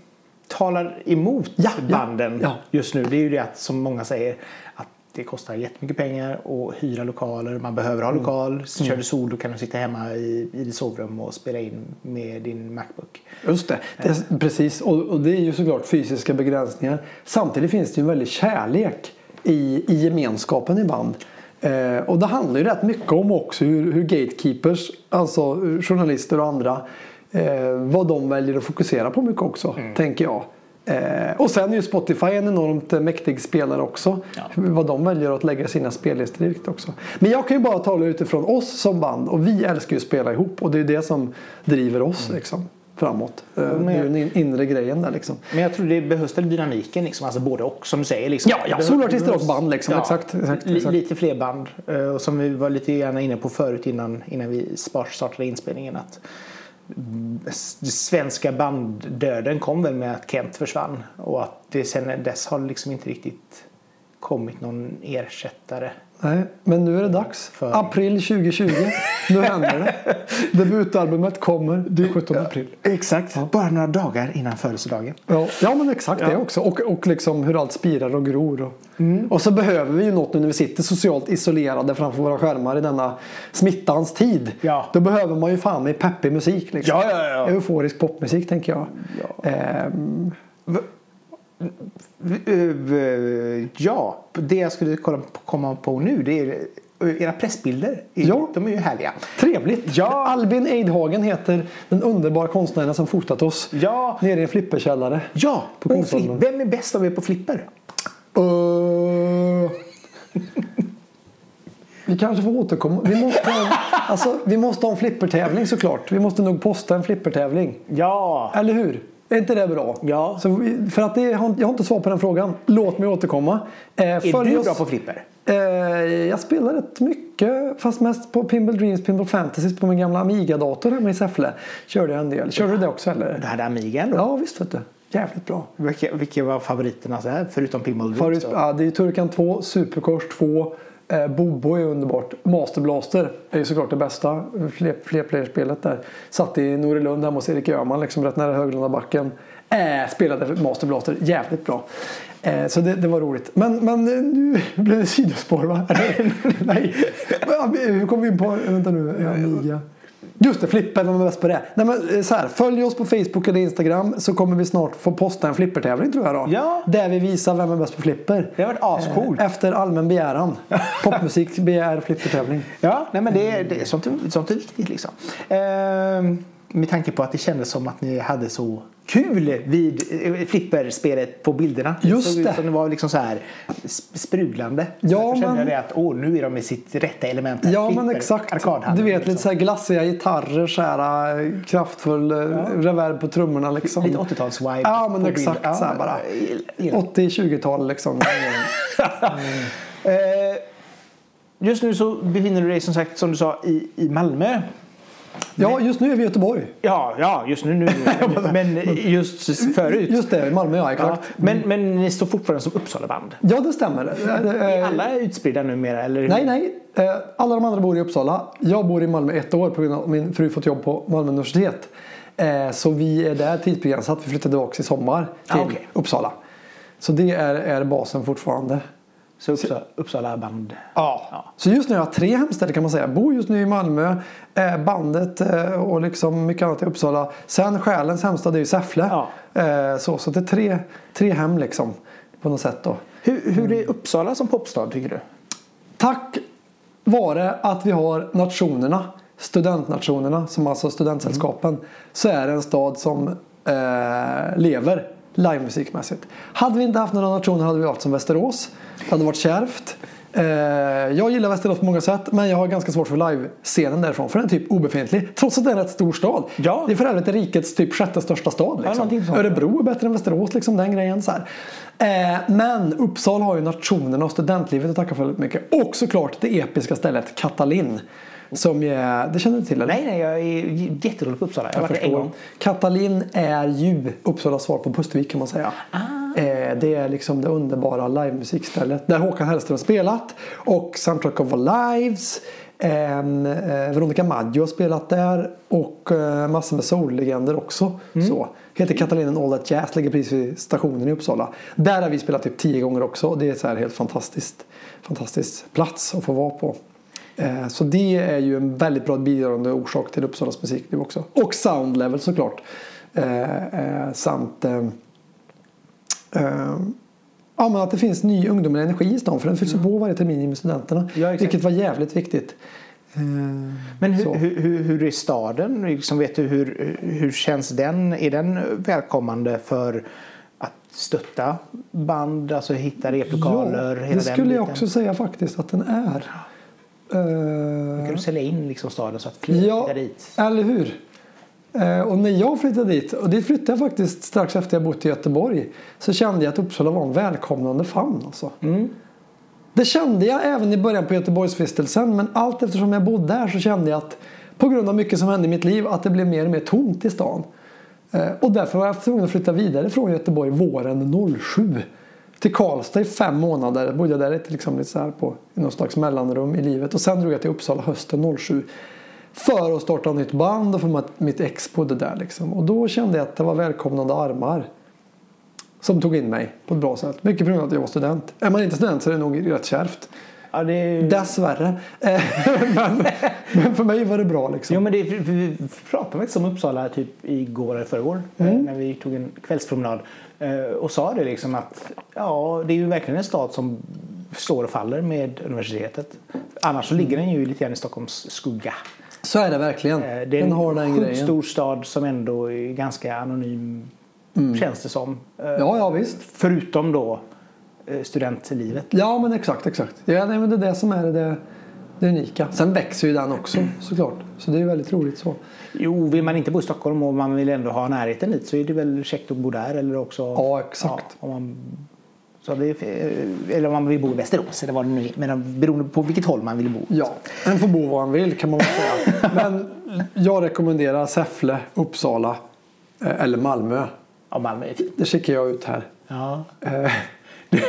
S1: talar emot
S2: Ja,
S1: banden just nu det är ju det att som många säger att det kostar jättemycket pengar att hyra lokaler. Man behöver
S2: Mm.
S1: ha lokal. Kör du solo kan du sitta hemma i, i ditt sovrum och spela in med din Macbook.
S2: Just det, det är, precis. Och, och det är ju såklart fysiska begränsningar. Samtidigt finns det ju en väldig kärlek i, i gemenskapen i band. Eh, och det handlar ju rätt mycket om också hur, hur gatekeepers, alltså eh, journalister och andra, eh, vad de väljer att fokusera på mycket också, tänker jag. Eh, och sen är ju Spotify en enormt eh, mäktig spelare också.
S1: Ja.
S2: Vad de väljer att lägga sina spellistor vilket också. Men jag kan ju bara tala utifrån oss som band och vi älskar ju att spela ihop och det är det som driver oss liksom, framåt. Eh,
S1: men
S2: det är ju den in- inre grejen där liksom.
S1: Men jag tror det behövs väl dynamiken liksom. Alltså både och som du säger. Liksom.
S2: Ja, ja, solartister och band, liksom. Exakt, exakt,
S1: li-
S2: exakt.
S1: Lite fler band. Eh, Och som vi var lite grann inne på förut innan, innan vi startade inspelningen. Att mm, svenska banddöden kom väl med att Kent försvann. Och att det sen dess har liksom inte riktigt kommit någon ersättare.
S2: Nej, men nu är det dags.
S1: För-
S2: April 2020. Nu händer det. Debutalbumet kommer den 17 april.
S1: Exakt. Bara några dagar innan födelsedagen.
S2: Ja, ja men exakt det också. Och, och liksom hur allt spirar och gror. Och, och så behöver vi ju något nu när vi sitter socialt isolerade framför våra skärmar i denna smittans tid.
S1: Ja.
S2: Då behöver man ju fan med peppig musik. Liksom.
S1: Ja, ja, ja.
S2: Euforisk popmusik tänker jag.
S1: Ja.
S2: Ehm,
S1: Eh, Ja, det jag skulle komma på nu det är eh, era pressbilder.
S2: Ja.
S1: De är ju härliga.
S2: trevligt.
S1: Ja.
S2: Albin Eidhagen heter den underbara konstnären som fotat oss.
S1: Ja,
S2: Nere i en flipperkällare.
S1: ja.
S2: På
S1: och. Vem är bäst av er på flipper?
S2: Uh... Vi kanske får återkomma. Vi måste, alltså, vi måste ha en flippertävling såklart. Vi måste nog posta en flippertävling.
S1: Ja.
S2: Eller hur? Är inte det bra?
S1: Ja.
S2: Så för att det, jag har inte svar på den frågan. Låt mig återkomma. Eh,
S1: Är du
S2: oss-
S1: bra på flipper?
S2: Eh, jag spelar rätt mycket. Fast mest på Pinball Dreams, Pinball Fantasy på min gamla Amiga-dator hemma i Säffle. Körde jag en del. Körde du det också eller?
S1: Du hade Amigan då?
S2: Ja visst vet du. Jävligt bra.
S1: Vilka, vilka var favoriterna så här, förutom Pinball Dreams då?
S2: ja, det är Turkan 2, Superkors 2, eh, Bobo är underbart. Master Blaster är ju såklart det bästa fler, flerplayerspelet där. Satt i Norilund hemma hos Erik Öhman liksom rätt nära Höglandabacken. Eh, spelade Master Blaster jävligt bra. Eh, så det, det var roligt. Men, men eh, nu blev det sidospår va? Nej. Hur kom vi in på, vänta nu, Amiga. Just det, Flipper, är bäst på det? Nej, men, eh, så här, följ oss på Facebook eller Instagram så kommer vi snart få posta en flippertävling tror jag då.
S1: Ja.
S2: Där vi visar vem är bäst på flipper.
S1: Det har varit ascoolt.
S2: Eh, Efter allmän begäran. Popmusik begär flippertävling.
S1: Ja, nej men det, det, sånt, är- sånt är viktigt liksom. Ehm, med tanke på att det kändes som att ni hade så kul vid eh, flipperspelet på bilderna.
S2: Just
S1: såg ut
S2: det.
S1: som det var liksom så här sp- sprudlande.
S2: Ja,
S1: Därför
S2: men-
S1: jag det att åh, nu är de i sitt rätta element. här.
S2: Ja men
S1: Flipper,
S2: exakt.
S1: arkadhallen,
S2: Du vet
S1: liksom.
S2: lite så här glassiga gitarrer, så här, eh, kraftfull eh, reverb på trummorna liksom.
S1: Lite 80-tals-vibe.
S2: Ja men
S1: bild.
S2: exakt
S1: Ja,
S2: så här bara.
S1: jag gillar.
S2: 80-20-tal liksom.
S1: Eh, Just nu så befinner du dig som sagt som du sa i, i Malmö.
S2: Ja just nu är vi i Göteborg.
S1: Ja, ja just nu. nu men just förut.
S2: Just det, Malmö ja
S1: ja,
S2: exakt.
S1: men, men ni står fortfarande som Uppsalaband.
S2: Ja det stämmer. Eh,
S1: Är
S2: eh,
S1: alla utspridda numera? Eller?
S2: Nej, nej. Eh, Alla de andra bor i Uppsala. Jag bor i Malmö ett år på grund av att min fru fått jobb på Malmö universitet. Eh, Så vi är där tidsbegränsat. Vi flyttar tillbaka i sommar till
S1: Ah, okej.
S2: Uppsala. Så det är, är basen fortfarande.
S1: Så Uppsala, Uppsala band.
S2: Ja. Så just nu har jag tre hemstäder kan man säga. Bor just nu i Malmö, eh, bandet eh, och liksom mycket annat i Uppsala. Sen själens hemstad är ju Säffle.
S1: Ja.
S2: Eh, Så, så det är tre, tre hem liksom. På något sätt då.
S1: Hur, hur är Uppsala som popstad tycker du?
S2: Tack vare att vi har nationerna, studentnationerna, som alltså studentsällskapen, så är det en stad som lever livemusikmässigt. Hade vi inte haft några nationer hade vi varit som Västerås. Det hade varit kärvt. Eh, jag gillar Västerås på många sätt men jag har ganska svårt för live-scenen därifrån för den är typ obefintlig. Trots att det är en rätt stor stad.
S1: Ja.
S2: Det är för övrigt rikets typ sjätte största stad. Liksom.
S1: sånt.
S2: Örebro är bättre än Västerås, liksom den grejen. Så här. Eh, men Uppsala har ju nationen och studentlivet att tacka för väldigt mycket. Och såklart det episka stället Katalin. Som ju är, det känner du till eller?
S1: Nej, nej, jag är jättedålig på Uppsala. Jag har
S2: Jag
S1: varit en gång.
S2: Katalin är ju Uppsalas svar på Pustervik kan man säga.
S1: Ah.
S2: Eh, det är liksom det underbara livemusikstället där Håkan Hellström spelat och Soundtrack of Our Lives. Eh, eh, Veronica Maggio har spelat där och eh, massor med soullegender också.
S1: Mm.
S2: Så. Heter Katalin All That Jazz, ligger precis vid stationen i Uppsala. Där har vi spelat typ tio gånger också. Det är så här helt fantastiskt, fantastisk plats att få vara på. Eh, Så det är ju en väldigt bra bidragande orsak till Uppsalas musikliv också. Och soundlevel såklart. Eh, eh, samt ja, men att det finns ny ungdomlig energi i stan. För den fylls ju på varje termin med studenterna.
S1: Mm. Ja,
S2: vilket var jävligt viktigt.
S1: Men hur, hur, hur, är staden? Liksom, vet du, hur, hur känns den? Är den välkommande för att stötta band, alltså hitta replokaler?
S2: ja,
S1: hela
S2: det
S1: den
S2: skulle jag också säga faktiskt att den är. Eh,
S1: Kan du sälja in liksom staden så att fler
S2: Ja,
S1: flyttar dit?
S2: eller hur? Eh, Och när jag flyttade dit, och dit flyttade jag faktiskt strax efter jag bott i Göteborg, så kände jag att Uppsala var en välkomnande famn. Alltså.
S1: Mm.
S2: Det kände jag även i början på Göteborgsvistelsen, men allt eftersom jag bodde där så kände jag att på grund av mycket som hände i mitt liv att det blev mer och mer tomt i stan. Eh, Och därför var jag tvungen att flytta vidare från Göteborg våren 07 till Karlstad i fem månader. Jag bodde där liksom, lite så här på i någon slags mellanrum i livet. Och sen drog jag till Uppsala hösten 07 för att starta nytt band och för att mitt ex bodde där. Liksom. Och då kände jag att det var välkomnande armar som tog in mig på ett bra sätt. Mycket på grund av att jag var student. Är man inte student så är det nog rätt kärvt.
S1: Ja, det är...
S2: Dessvärre. Eh, men, men för mig var det bra liksom.
S1: Jo, men det, vi pratade faktiskt om Uppsala typ igår eller förrgår
S2: Mm.
S1: eh, när vi tog en kvällspromenad eh, och sa det liksom att ja, det är ju verkligen en stad som står och faller med universitetet. Annars så ligger den ju lite grann i Stockholms skugga.
S2: Så är det verkligen.
S1: Det är
S2: Den
S1: en
S2: har den
S1: sjukt
S2: grejen.
S1: stor stad som ändå är ganska anonym känns det som.
S2: Ja, ja visst.
S1: Förutom då studentlivet.
S2: Ja men exakt, exakt. Ja, nej, men det är det som är det, det unika. Sen växer ju den också såklart. Så det är väldigt roligt så.
S1: Jo, vill man inte bo i Stockholm och man vill ändå ha närheten dit så är det väl käckt att bo där eller också
S2: Ja, exakt.
S1: Ja, om man, så det, eller om man vill bo i Västerås eller vad det nu är. Men beroende på vilket håll man vill bo.
S2: Ja, en får bo var han vill kan man väl säga. Men jag rekommenderar Säffle, Uppsala eh, eller Malmö.
S1: Ja, Malmö är fint.
S2: Det skickar jag ut här.
S1: Ja.
S2: Eh,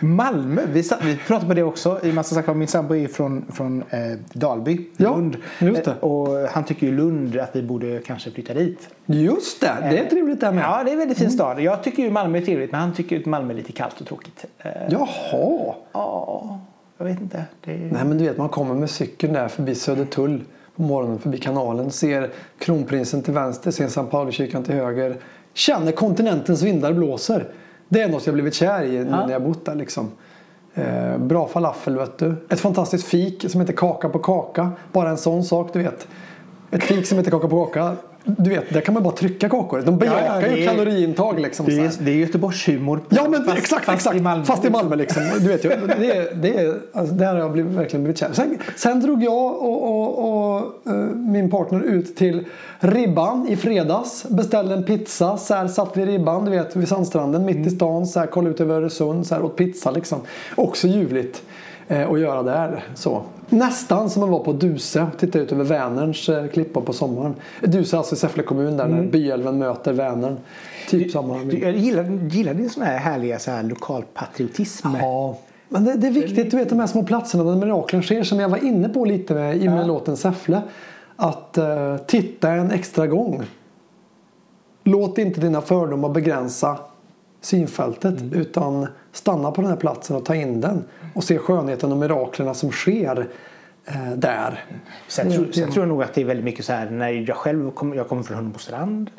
S1: Malmö, vi, vi pratade på det också. I massa saker. Min sambo är från, från eh, Dalby,
S2: Ja,
S1: Lund.
S2: just det.
S1: Eh, Och han tycker ju Lund att vi borde kanske flytta dit.
S2: Just det, det är trevligt där med.
S1: Ja, det är en väldigt fin stad. Jag tycker ju Malmö är trevligt men han tycker att Malmö är lite kallt och tråkigt. Eh,
S2: Jaha.
S1: Ja, jag vet inte. Det.
S2: Nej men du vet man kommer med cykeln där förbi Södertull på morgonen förbi kanalen. Ser kronprinsen till vänster, ser Sankt Paulikyrkan till höger. Känner kontinentens vindar blåser. Det är något jag blivit kär i nu när jag bott där liksom. Eh, bra falafel vet du. Ett fantastiskt fik som heter kaka på kaka. Bara en sån sak du vet. Ett fik som heter kaka på kaka. Du vet, där kan man bara trycka kakor. De bejakar
S1: Ja,
S2: ju kaloriintag liksom.
S1: Det är, det är Göteborgshumor.
S2: Ja men
S1: Fast-
S2: exakt,
S1: fast
S2: exakt.
S1: i Malmö.
S2: Fast i Malmö liksom. Du vet ju, det är, det är, alltså, där har jag blivit, verkligen blivit kär. Sen, sen drog jag och, och, och eh, min partner ut till Ribban i fredags. Beställde en pizza. Så här satt vi i Ribban, du vet vid Sandstranden mitt i stan. Så här kolla ut över Öresund. Så här åt pizza liksom. Också ljuvligt eh, att göra där. Så. Nästan som att vara på Duse och titta ut över Vänerns eh, klippa på sommaren. Duse alltså i Säffle kommun där när Byälven möter Vänern. Typ samma.
S1: Du, jag gillar, gillar din sån här härliga så här lokalpatriotism.
S2: Ja, men det, det är viktigt du vet de här små platserna där miraklen sker som jag var inne på lite med, i med
S1: Ja.
S2: låten Säffle. Att eh, titta en extra gång. Låt inte dina fördomar begränsa synfältet
S1: Mm.
S2: utan stanna på den här platsen och ta in den och se skönheten och miraklerna som sker eh, där.
S1: Sen, tror, sen tror jag nog att det är väldigt mycket så här när jag själv kom, jag kommer från Hunnebostrand.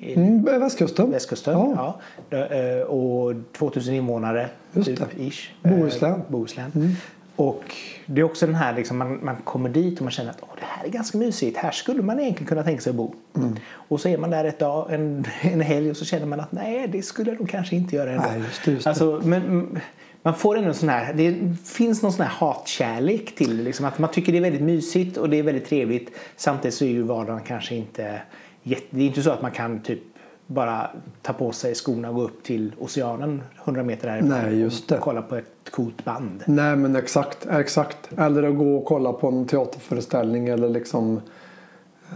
S1: i
S2: Mm, västkusten.
S1: Västkusten.
S2: Ja.
S1: Ja. Eh, Och 2000 invånare.
S2: Just
S1: typ. Ish. Eh,
S2: Bohuslän. Mm.
S1: Bohuslän. Och det är också den här liksom, man, man kommer dit och man känner att Åh, det här är ganska mysigt. Här skulle man egentligen kunna tänka sig att bo.
S2: Mm.
S1: Och så är man där ett dag, en, en helg och så känner man att nej det skulle jag nog kanske inte göra ändå.
S2: Nej, just det, just det.
S1: Alltså, men, man får ändå en sån här, det finns någon sån här hatkärlek till det. Liksom, att man tycker det är väldigt mysigt och det är väldigt trevligt. Samtidigt så är ju vardagen kanske inte, det är inte så att man kan typ bara ta på sig skorna och gå upp till oceanen 100 meter härifrån
S2: Nej, just det.
S1: och kolla på ett coolt band.
S2: Nej men exakt, exakt. Eller att gå och kolla på en teaterföreställning eller liksom...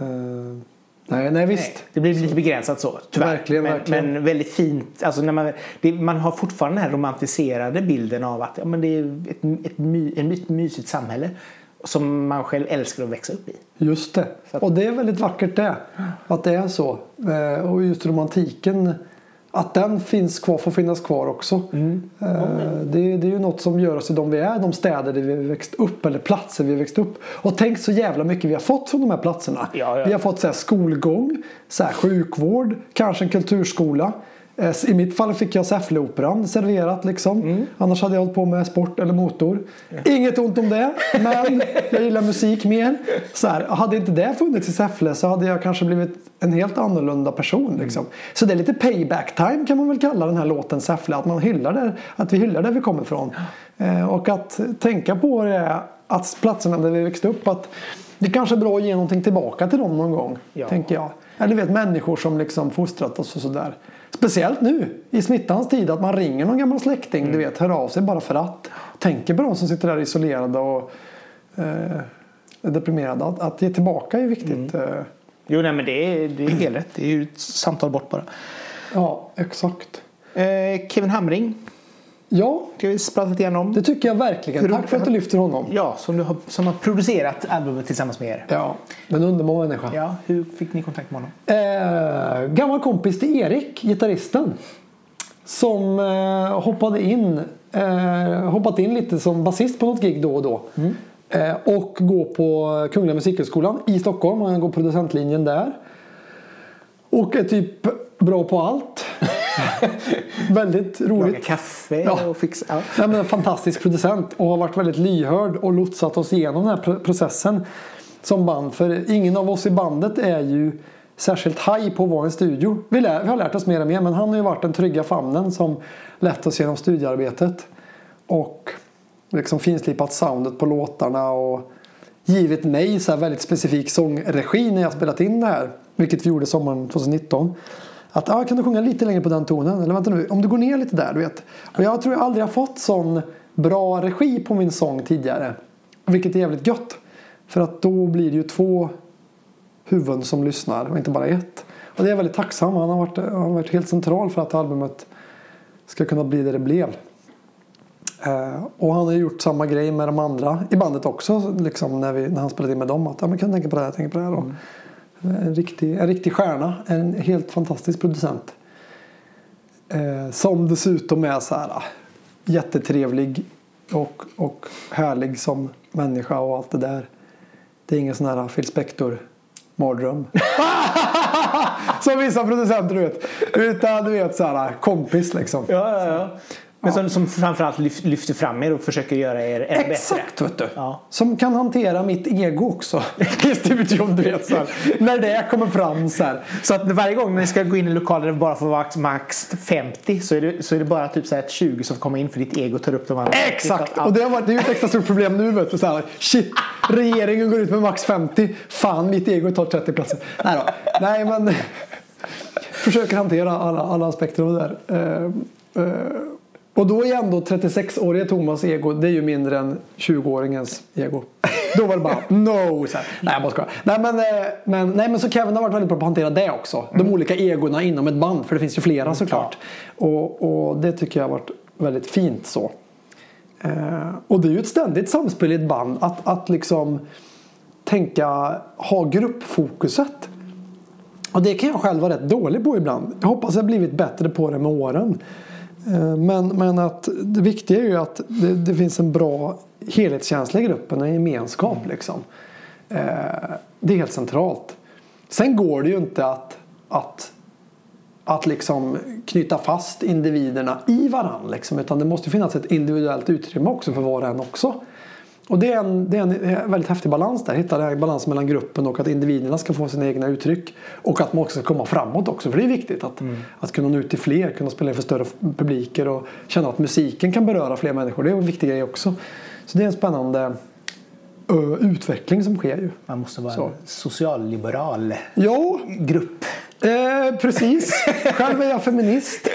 S2: Eh, nej, nej visst.
S1: Nej, det blir lite begränsat så, tyvärr.
S2: Verkligen,
S1: men,
S2: verkligen.
S1: men väldigt fint. Alltså när man, det, man har fortfarande den här romantiserade bilden av att ja, men det är ett, ett, my, ett my- mysigt samhälle som man själv älskar att växa upp i.
S2: Just det. Och det är väldigt vackert det. Att det är så. Eh, och just romantiken. Att den finns kvar, får finnas kvar också. Eh, det, det är ju något som gör oss till de vi är. De städer där vi växt upp. Eller platser vi har växt upp. Och tänk så jävla mycket vi har fått från de här platserna.
S1: Ja, ja.
S2: Vi har fått så här, skolgång, så här, sjukvård, kanske en kulturskola. Eh, I mitt fall fick jag Säffleoperan serverat liksom.
S1: Mm.
S2: Annars hade jag hållit på med sport eller motor. Inget ont om det. Men jag gillar musik mer. Så här, hade inte det funnits i Säffle så hade jag kanske blivit en helt annorlunda person. Liksom. Så det är lite payback time kan man väl kalla den här låten Säffle. Att, man hyllar där, att vi hyllar där vi kommer ifrån. Eh, och att tänka på det att platserna där vi växte upp. Att det kanske är bra att ge någonting tillbaka till dem någon gång.
S1: Ja.
S2: Tänker jag. Eller vet människor som liksom fostrat oss och sådär. Speciellt nu i smittans tid att man ringer någon gammal släkting.
S1: Mm.
S2: Du vet, hör av sig bara för att. Tänker på de som sitter där isolerade och eh, är deprimerade. Att, att ge tillbaka är viktigt.
S1: Mm.
S2: Eh,
S1: Jo, nej, men det är, det är helt rätt. Det är ju ett samtal bort bara.
S2: ja, exakt.
S1: Eh, Kevin Hamring
S2: Ja,
S1: ska vi prata lite grann om.
S2: det tycker jag verkligen. Tack för att du lyfter honom.
S1: Ja, som, du har, som har producerat albumet tillsammans med er.
S2: Ja, en underbar människa.
S1: Ja, hur fick ni kontakt med honom?
S2: Eh, gammal kompis till Erik, gitarristen. Som eh, hoppade in eh, hoppat in lite som basist på något gig då och då. Eh, och går på Kungliga Musikhögskolan i Stockholm. Han går producentlinjen där. Och är typ bra på allt. Väldigt roligt.
S1: Laga kaffe
S2: Ja.
S1: och fixa... Ja.
S2: Nej, men en fantastisk producent och har varit väldigt lyhörd och lotsat oss igenom den här pro- processen som band. För ingen av oss i bandet är ju särskilt haj på att en studio. Vi, lär, vi har lärt oss mer och mer men han har ju varit den trygga famnen som lett oss genom studiearbetet. Och liksom finslipat soundet på låtarna och givit mig så här väldigt specifik sångregi när jag spelat in det här. Vilket vi gjorde sommaren 2019. Att ah, kan du sjunga lite längre på den tonen? Eller vänta nu, om du går ner lite där, du vet. Och jag tror jag aldrig har fått sån bra regi på min sång tidigare. Vilket är jävligt gött. För att då blir det ju två huvuden som lyssnar och inte bara ett. Och det är jag väldigt tacksam. Han har varit, han har varit helt central för att albumet ska kunna bli det det blev. Uh, och han har gjort samma grej med de andra i bandet också. Liksom när, vi, när han spelade in med dem. Att ja, men kan jag tänka på det här, tänka på det här. Mm en, riktig, en riktig stjärna. En helt fantastisk producent. Eh, som dessutom är så här ah, jättetrevlig och, och härlig som människa och allt det där. Det är ingen sån här ah, Phil Spector mardröm. som vissa producenter du vet. Utan du vet så här ah, kompis liksom.
S1: Ja, ja, ja. Men som, som framförallt lyf- lyfter fram er och försöker göra er ännu bättre.
S2: Exakt vet du.
S1: Ja.
S2: Som kan hantera mitt ego också. I studion du vet så här. När det kommer fram så här.
S1: Så att varje gång ni ska gå in i lokaler där det bara får vara max 50 så är det, så är det bara typ så här ett 20 som kommer in för ditt ego tar upp de andra.
S2: Exakt! Och det har varit det är ju ett extra stort problem nu vet du. Så här, shit, regeringen går ut med max 50. Fan, mitt ego tar 30 platser. Nej då. Nej men. Försöker hantera alla, alla aspekter av det där. Eh, eh, och då är ändå 36-åriga Thomas ego, det är ju mindre än 20-åringens ego. Då var det bara no! Så här. Nej jag bara skojar. Nej men, eh, men, nej men så Kevin har varit väldigt bra på att hantera det också. De olika egorna inom ett band. För det finns ju flera såklart. Och, och det tycker jag har varit väldigt fint så. Eh, och det är ju ett ständigt samspel i ett band. Att, att liksom tänka, ha gruppfokuset. Och det kan jag själv vara rätt dålig på ibland. Jag hoppas jag blivit bättre på det med åren. Eh, Men, men att det viktiga är ju att det, det finns en bra helhetskänsla i gruppen, en gemenskap liksom. Eh, Det är helt centralt. Sen går det ju inte att, att, att liksom knyta fast individerna i varandra. Liksom, utan det måste finnas ett individuellt utrymme också för var och en också. Och det är, en, det är en väldigt häftig balans där. Hitta den balansen mellan gruppen och att individerna ska få sina egna uttryck. Och att man också ska komma framåt också. För det är viktigt att, mm. att kunna nå ut till fler, kunna spela för större publiker och känna att musiken kan beröra fler människor. Det är en viktig grej också. Så det är en spännande utveckling som sker ju.
S1: Man måste vara så. en socialliberal
S2: ja.
S1: grupp.
S2: Eh, precis. Själv är jag feminist.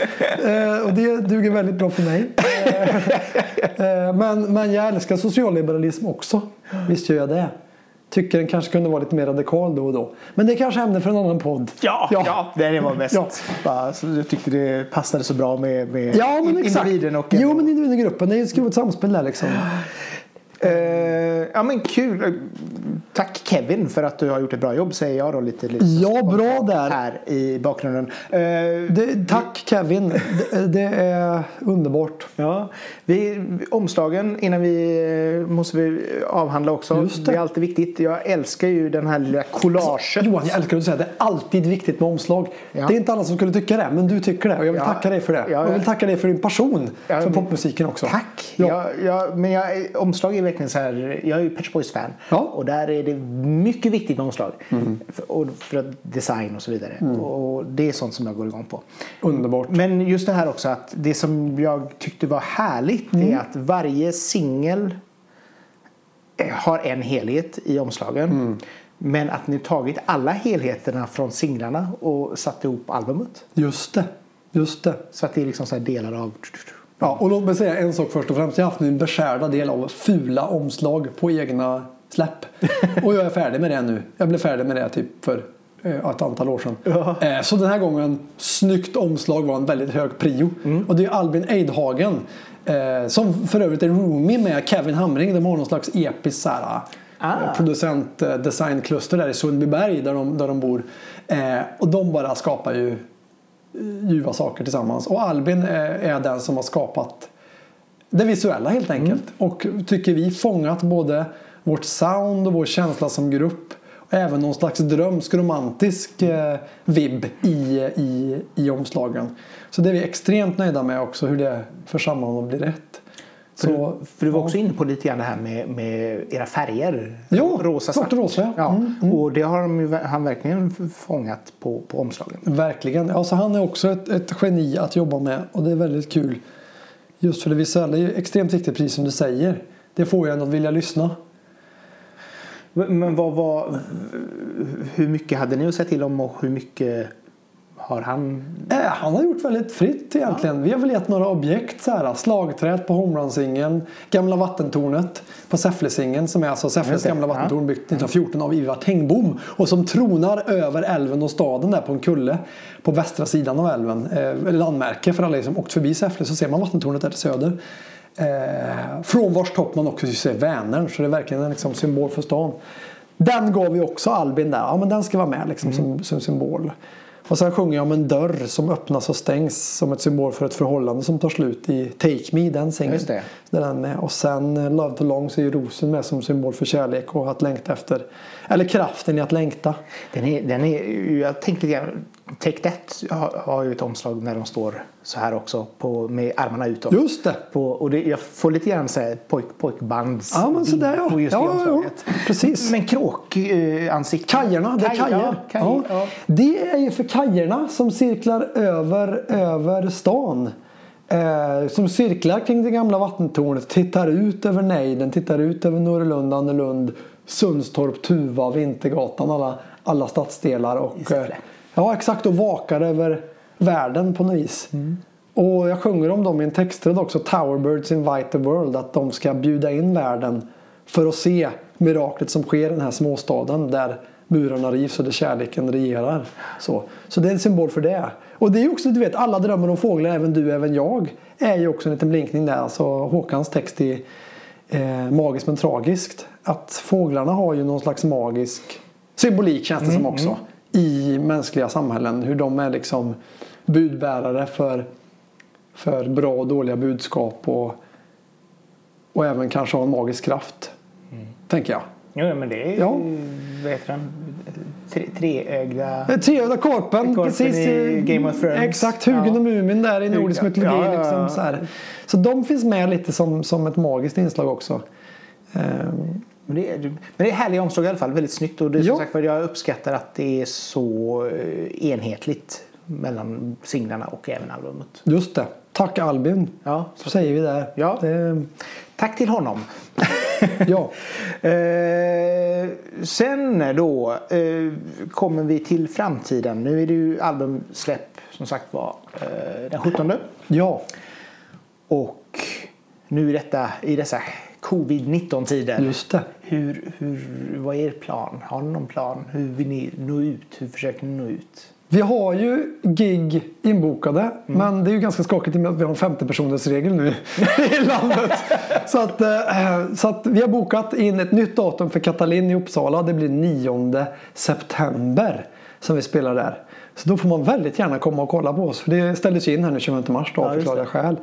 S2: Eh, och det duger väldigt bra för mig. Eh, men, men jag älskar socialliberalism också. Visst gör jag det. Tycker den kanske kunde vara lite mer radikal då och då. Men det är kanske ämne för en annan podd.
S1: Ja, ja. ja det var bäst. Ja. Bara, så jag tyckte det passade så bra med, med ja, men individen. Och
S2: jo, men individen och gruppen. Det är ju ett samspel där liksom.
S1: Uh, ja men kul. Tack Kevin för att du har gjort ett bra jobb säger jag då lite. lite
S2: ja bra där.
S1: Här i bakgrunden.
S2: Uh, det, tack Kevin. det, det, är underbart.
S1: Ja. Vi, omslagen innan vi eh, måste vi avhandla också. Just det. det är alltid viktigt. Jag älskar ju den här lilla collaget. Alltså,
S2: Johan jag älskar att säga det är alltid viktigt med omslag. Ja. Det är inte alla som skulle tycka det men du tycker det och jag vill ja. tacka dig för det. Ja, jag vill tacka dig för din passion för popmusiken också.
S1: Tack. Ja. Jag, men jag, omslag är verkligen så här. Jag är ju Pet Boys-fan. Ja. Och där är det mycket viktigt med omslag. Mm. För, och för design och så vidare. Mm. Och det är sånt som jag går igång på.
S2: Underbart.
S1: Men just det här också att det som jag tyckte var härligt mm. är att varje singel eh, har en helhet i omslagen. Mm. Men att ni tagit alla helheterna från singlarna och satt ihop albumet.
S2: Just det. Just det.
S1: Så att det är liksom så delar av
S2: Ja, och låt mig säga en sak först och främst. Jag har haft en beskärda del av fula omslag på egna släpp. Och jag är färdig med det nu. Jag blev färdig med det typ för eh, ett antal år sedan. Ja. Eh, så den här gången, snyggt omslag var en väldigt hög prio. Mm. Och det är Albin Eidhagen. Eh, som för övrigt är roomie med Kevin Hamring. De har någon slags episk så här, ah. producent designkluster där i Sundbyberg där de, där de bor. Och de bara skapar ju ljuva saker tillsammans. Och Albin är den som har skapat det visuella helt enkelt. Mm. Och tycker vi fångat både vårt sound och vår känsla som grupp. Och även någon slags drömsk romantisk eh, vibb i, i, i omslagen. Så det är vi extremt nöjda med också hur det för samman och blir rätt.
S1: För, så, du, för du var också inne på lite grann det här med, med era färger.
S2: Ja, rosa, svart och rosa.
S1: Ja. Mm, mm. Och det har de ju, han verkligen fångat på, på omslagen.
S2: Verkligen. Alltså han är också ett, ett geni att jobba med och det är väldigt kul. Just för det visuella är ju extremt viktigt precis som du säger. Det får en att vilja lyssna.
S1: Men vad var, hur mycket hade ni att säga till om och hur mycket har han?
S2: Äh, han har gjort väldigt fritt egentligen. Ja. Vi har väl gett några objekt. Så här, slagträet på homerun Gamla vattentornet på Säfflesingen som är alltså Säffles gamla vattentorn ja. byggt 1914 av Ivar Tengbom. Och som tronar över älven och staden där på en kulle på västra sidan av älven. Eh, landmärke för alla som åkt förbi Säffle så ser man vattentornet där till söder. Eh, från vars topp man också ser Vänern så det är verkligen en liksom, symbol för stan. Den gav vi också Albin där. Ja men den ska vara med liksom, mm. som, som symbol. Och sen sjunger jag om en dörr som öppnas och stängs som ett symbol för ett förhållande som tar slut i Take Me, den singeln. Det. Den med. Och sen eh, Love to Long så är rosen med som symbol för kärlek och att längta efter. Eller kraften i att längta.
S1: Den är, den är, jag tänkte lite grann, Take That har, har ju ett omslag när de står så här också på, med armarna utåt.
S2: Just det.
S1: På, och det, jag får lite grann så här pojk, pojkbands
S2: ja, men så där, ja.
S1: på just ja, det omslaget.
S2: Ja, precis.
S1: Men kråkansikte.
S2: Eh, kajerna, det är kajer. Kaj, ja. Det är ju för kajerna som cirklar över, över stan. Eh, som cirklar kring det gamla vattentornet, tittar ut över nejden, tittar ut över Norrlund, Annelund, Sundstorp, Tuva, Vintergatan, alla, alla stadsdelar. Och, ja, exakt. Och vakar över världen på något vis. Mm. Och jag sjunger om dem i en textrad också, Towerbirds Invite the World, att de ska bjuda in världen för att se miraklet som sker i den här småstaden där murarna rivs och där kärleken regerar. Så, så det är en symbol för det. Och det är också, du vet, alla drömmer om fåglar, även du, även jag, är ju också en liten blinkning där. Alltså Håkans text i eh, Magiskt men tragiskt. Att fåglarna har ju någon slags magisk symbolik känns det mm, som också. Mm. I mänskliga samhällen. Hur de är liksom budbärare för, för bra och dåliga budskap. Och, och även kanske har en magisk kraft. Mm. Tänker jag.
S1: Jo, men det är ja. vad heter den? Tre, treögda...
S2: Treögda korpen, korpen precis.
S1: I Game of Thrones.
S2: Exakt, Hugin ja. och Mumin där i nordisk mytologi. Ja, liksom, så, här. så de finns med lite som, som ett magiskt inslag också Ehm,
S1: Men det, är, men det är härliga omslag i alla fall. Väldigt snyggt. Och det är som sagt, jag uppskattar att det är så eh, enhetligt mellan singlarna och även albumet.
S2: just det. Tack Albin.
S1: Ja,
S2: Så säger vi där.
S1: Ja.
S2: Det,
S1: tack till honom.
S2: ja.
S1: Eh, sen då eh, kommer vi till framtiden. Nu är det ju albumsläpp som sagt var eh, den 17.
S2: ja.
S1: Och nu i, detta, i dessa covid-19 tider.
S2: Just det.
S1: Hur, hur, vad är er plan? Har ni någon plan? Hur vill ni nå ut? Hur försöker ni nå ut?
S2: Vi har ju gig inbokade men det är ju ganska skakigt i och med att vi har en 50 personers regel nu i landet. så, att, eh, så att vi har bokat in ett nytt datum för Katalin i Uppsala. Det blir 9 september som vi spelar där. Så då får man väldigt gärna komma och kolla på oss. För det ställdes ju in här nu 20 mars då
S1: Ja,
S2: av
S1: just
S2: förklarliga skäl.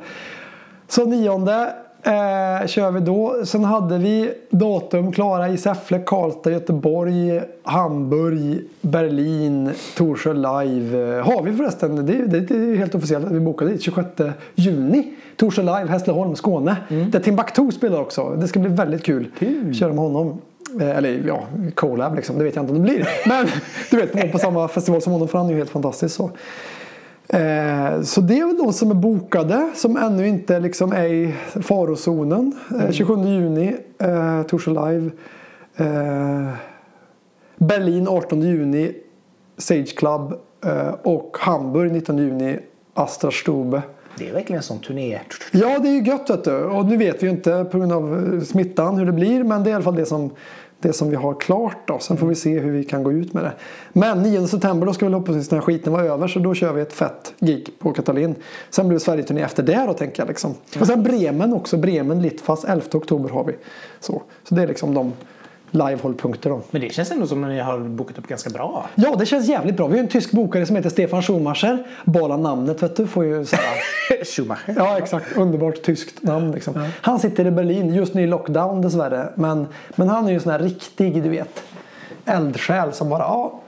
S2: Så nionde eh, kör vi då. Sen hade vi datum klara i Säffle, Karlstad, Göteborg, Hamburg, Berlin, Torsjö live. Eh, har vi förresten, det, det, det är helt officiellt att vi bokade dit 26 juni. Torsjö live, Hässleholm, Skåne. Där Timbuktu spelar också. Det ska bli väldigt kul.
S1: Kul.
S2: Köra med honom. Eh, Eller ja, collab liksom. Det vet jag inte om det blir. Men du vet, på samma festival som honom för han är ju helt fantastisk. Så. Eh, så det är väl de som är bokade som ännu inte liksom är i farozonen. Eh, 27 juni, eh, Torsjö live. Eh, Berlin 18 juni, Sage Club. Eh, och Hamburg 19 juni, Astra Stube.
S1: Det är verkligen en sån turné.
S2: Ja, det är ju gött vet du. Och nu vet vi ju inte på grund av smittan hur det blir. Men det är i alla fall det som, det som vi har klart då. Sen får vi se hur vi kan gå ut med det. Men 9 september då ska vi hoppas att den här skiten var över. Så då kör vi ett fett gig på Katalin. Sen blir det Sverigeturné efter det då tänker jag liksom. Och sen Bremen också. Bremen Litfas 11 oktober har vi. Så, så det är liksom de live-hållpunkter då.
S1: Men det känns ändå som att ni har bokat upp ganska bra.
S2: Ja, det känns jävligt bra. Vi har en tysk bokare som heter Stefan Schumacher. Bara namnet vet du får ju här.
S1: Schumacher.
S2: Ja exakt, underbart tyskt namn liksom. Han sitter i Berlin, just nu i lockdown dessvärre. Men, men han är ju en sån här riktig, du vet, eldsjäl som bara ja,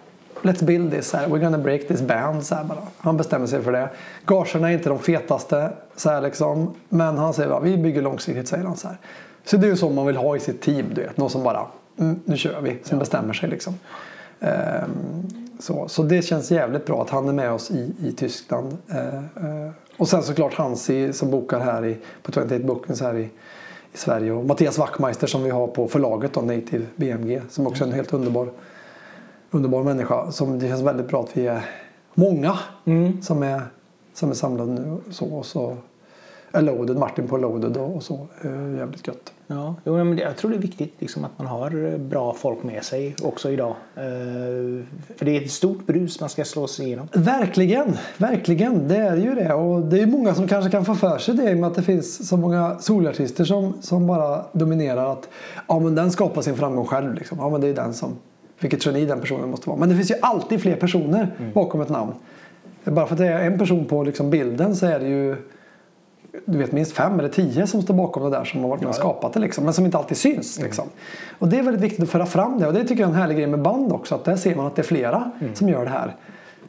S2: Let's build this, här, we're gonna break this band. Så här, bara. Han bestämmer sig för det. Gagerna är inte de fetaste, så här, liksom. men han säger bara, vi bygger långsiktigt, säger han. Så, här. så det är ju så man vill ha i sitt team, du vet. Någon som bara, mm, nu kör vi, som bestämmer sig liksom. Ehm, så, så det känns jävligt bra att han är med oss i, i Tyskland. Eh, eh, och sen såklart Hansi som bokar här i, på 28 Bookings här i, i Sverige. Och Mattias Wachtmeister som vi har på förlaget då, Native BMG. Som också är en helt underbar, underbar människa. Som det känns väldigt bra att vi är många som, är, som är samlade nu. Så, och så Loaded, Martin på Loaded och, och så. Eh, jävligt gött.
S1: Ja, jo, men jag tror det är viktigt liksom, att man har eh, bra folk med sig också idag. Eh, för det är ett stort brus man ska slå sig igenom.
S2: Verkligen, verkligen. Det är ju det. Och det är många som kanske kan få för sig det i och med att det finns så många solartister som, som bara dominerar. Att ja, men den skapar sin framgång själv. Liksom. Ja, men det är den som, vilket geni den personen måste vara. Men det finns ju alltid fler personer bakom ett namn. Bara för att det är en person på liksom bilden så är det ju du vet, minst fem eller tio som står bakom det där som har varit med och skapat det. Liksom, men som inte alltid syns. Liksom. Och det är väldigt viktigt att föra fram det. Och det tycker jag är en härlig grej med band också. Att där ser man att det är flera som gör det här.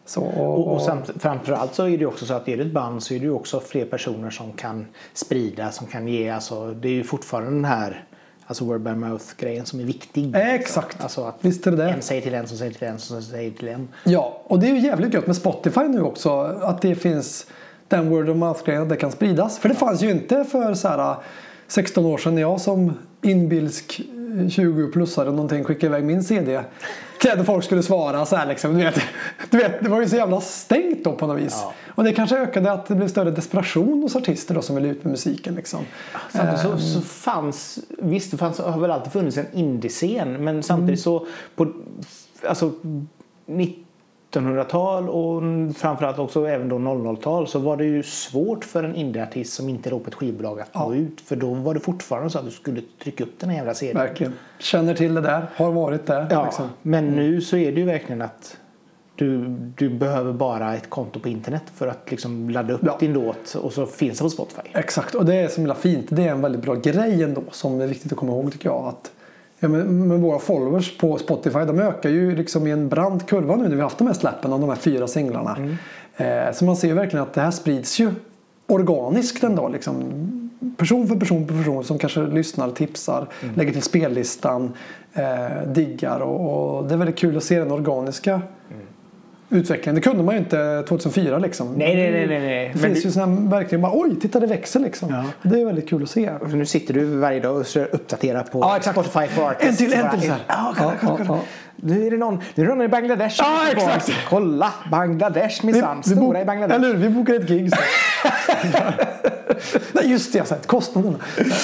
S2: Så, och,
S1: Och, och samt, framförallt så är det också så att är det ett band så är det också fler personer som kan sprida, som kan ge. Alltså, det är ju fortfarande den här alltså word by mouth grejen som är viktig.
S2: Exakt.
S1: Alltså att
S2: Visst är det det.
S1: en säger till en som säger till en som säger till en.
S2: Ja, och det är ju jävligt gött med Spotify nu också. Att det finns den word of mouth-grejen, det kan spridas. För det fanns ju inte för så här 16 år sedan när jag som inbilsk 20-plussare någonting skickade iväg min CD. Klädde folk skulle svara så här liksom. Du vet, du vet, det var ju så jävla stängt då på något vis.
S1: Ja.
S2: Och det kanske ökade att det blev större desperation hos artister då som vill ut med musiken liksom.
S1: Samtidigt så, så fanns, visst det fanns, har väl alltid funnits en indie-scen men samtidigt så på alltså 1900-tal och framförallt också även då 00-tal så var det ju svårt för en indieartist som inte låg på ett skivbolag att nå ut för då var det fortfarande så att du skulle trycka upp den här jävla serien.
S2: Verkligen. Känner till det där, har varit där.
S1: Ja,
S2: Liksom.
S1: men nu så är det ju verkligen att du, du behöver bara ett konto på internet för att liksom ladda upp
S2: Ja.
S1: din låt och så finns det på Spotify.
S2: Exakt, och det är så himla fint. Det är en väldigt bra grej ändå som är viktigt att komma ihåg tycker jag. Att, ja, men, men våra followers på Spotify de ökar ju liksom i en brant kurva nu när vi haft de här släppen av de här fyra singlarna. Eh, så man ser ju verkligen att det här sprids ju organiskt ändå. Liksom. person för person för person som kanske lyssnar, tipsar,
S1: Mm.
S2: lägger till spellistan, eh, diggar och, och det är väldigt kul att se den organiska utvecklingen. Det kunde man ju inte 2004 liksom.
S1: Nej, nej, nej, nej, nej.
S2: Det finns
S1: du-
S2: ju sådana verkligen bara oj, titta det växer liksom.
S1: Ja.
S2: Det är väldigt kul att se.
S1: För nu sitter du varje dag och uppdaterar på
S2: Ja, exakt.
S1: Spotify for Artists.
S2: En till, en till så här.
S1: Ja, kolla,
S2: Ja,
S1: kolla. Nu är det någon, nu är det någon i Bangladesh.
S2: Ja, exakt.
S1: Kolla, Bangladesh minsann. Stora i Bangladesh.
S2: Eller hur, vi bokar ett gig. Nej, just det, jag sa kostnaderna.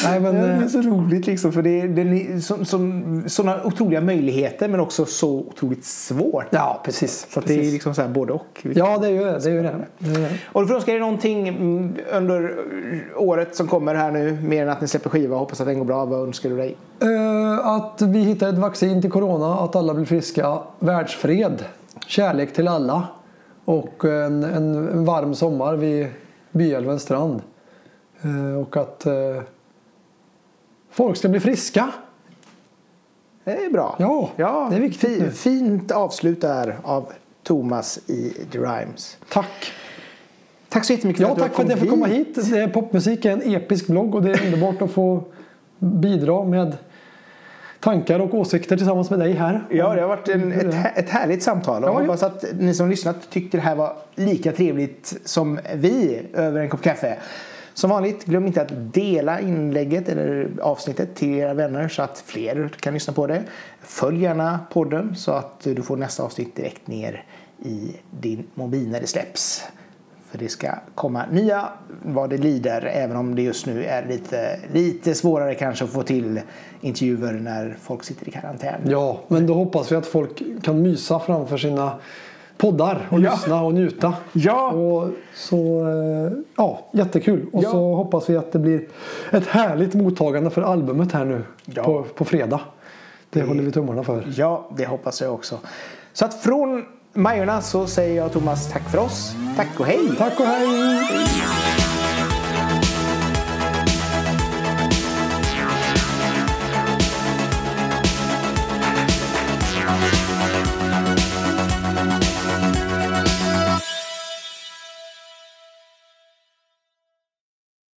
S2: Nej, men,
S1: det
S2: eh,
S1: är så roligt liksom för det är, det är som, som, sådana otroliga möjligheter men också så otroligt svårt.
S2: ja, precis.
S1: Så att det är
S2: precis.
S1: liksom så här både och.
S2: Ja, det är ju det. det, är det. det, är det.
S1: Och du får önska er någonting mm, under året som kommer här nu mer än att ni släpper skiva. Hoppas att den går bra. Vad önskar du dig?
S2: Eh, att vi hittar ett vaccin till corona, att alla blir friska, världsfred, kärlek till alla och en, en, en varm sommar vid Byälvens strand. Eh, och att eh, folk ska bli friska.
S1: Det är bra.
S2: Ja,
S1: ja
S2: det är viktigt.
S1: Fint avslut där av Thomas i The Rhymes.
S2: Tack!
S1: Tack så jättemycket för
S2: Ja,
S1: att du
S2: tack för att jag får komma hit. Popmusik är en episk blogg och det är underbart att få bidra med tankar och åsikter tillsammans med dig här.
S1: Ja, det har varit en, ett, ett härligt samtal. Och
S2: ja.
S1: hoppas att ni som lyssnat tyckte det här var lika trevligt som vi över en kopp kaffe. Som vanligt, glöm inte att dela inlägget eller avsnittet till era vänner så att fler kan lyssna på det. Följ gärna podden så att du får nästa avsnitt direkt ner i din mobil när det släpps. För det ska komma nya vad det lider även om det just nu är lite, lite svårare kanske att få till intervjuer när folk sitter i karantän.
S2: Ja, men då hoppas vi att folk kan mysa framför sina poddar och
S1: Ja.
S2: lyssna och njuta.
S1: Ja.
S2: Och så, eh, ja, jättekul. Och
S1: Ja.
S2: så hoppas vi att det blir ett härligt mottagande för albumet här nu
S1: Ja.
S2: på, på fredag. Det håller vi tummarna för.
S1: Ja, det hoppas jag också. Så att från Majorna så säger jag Thomas tack för oss. Tack och hej!
S2: Tack och hej!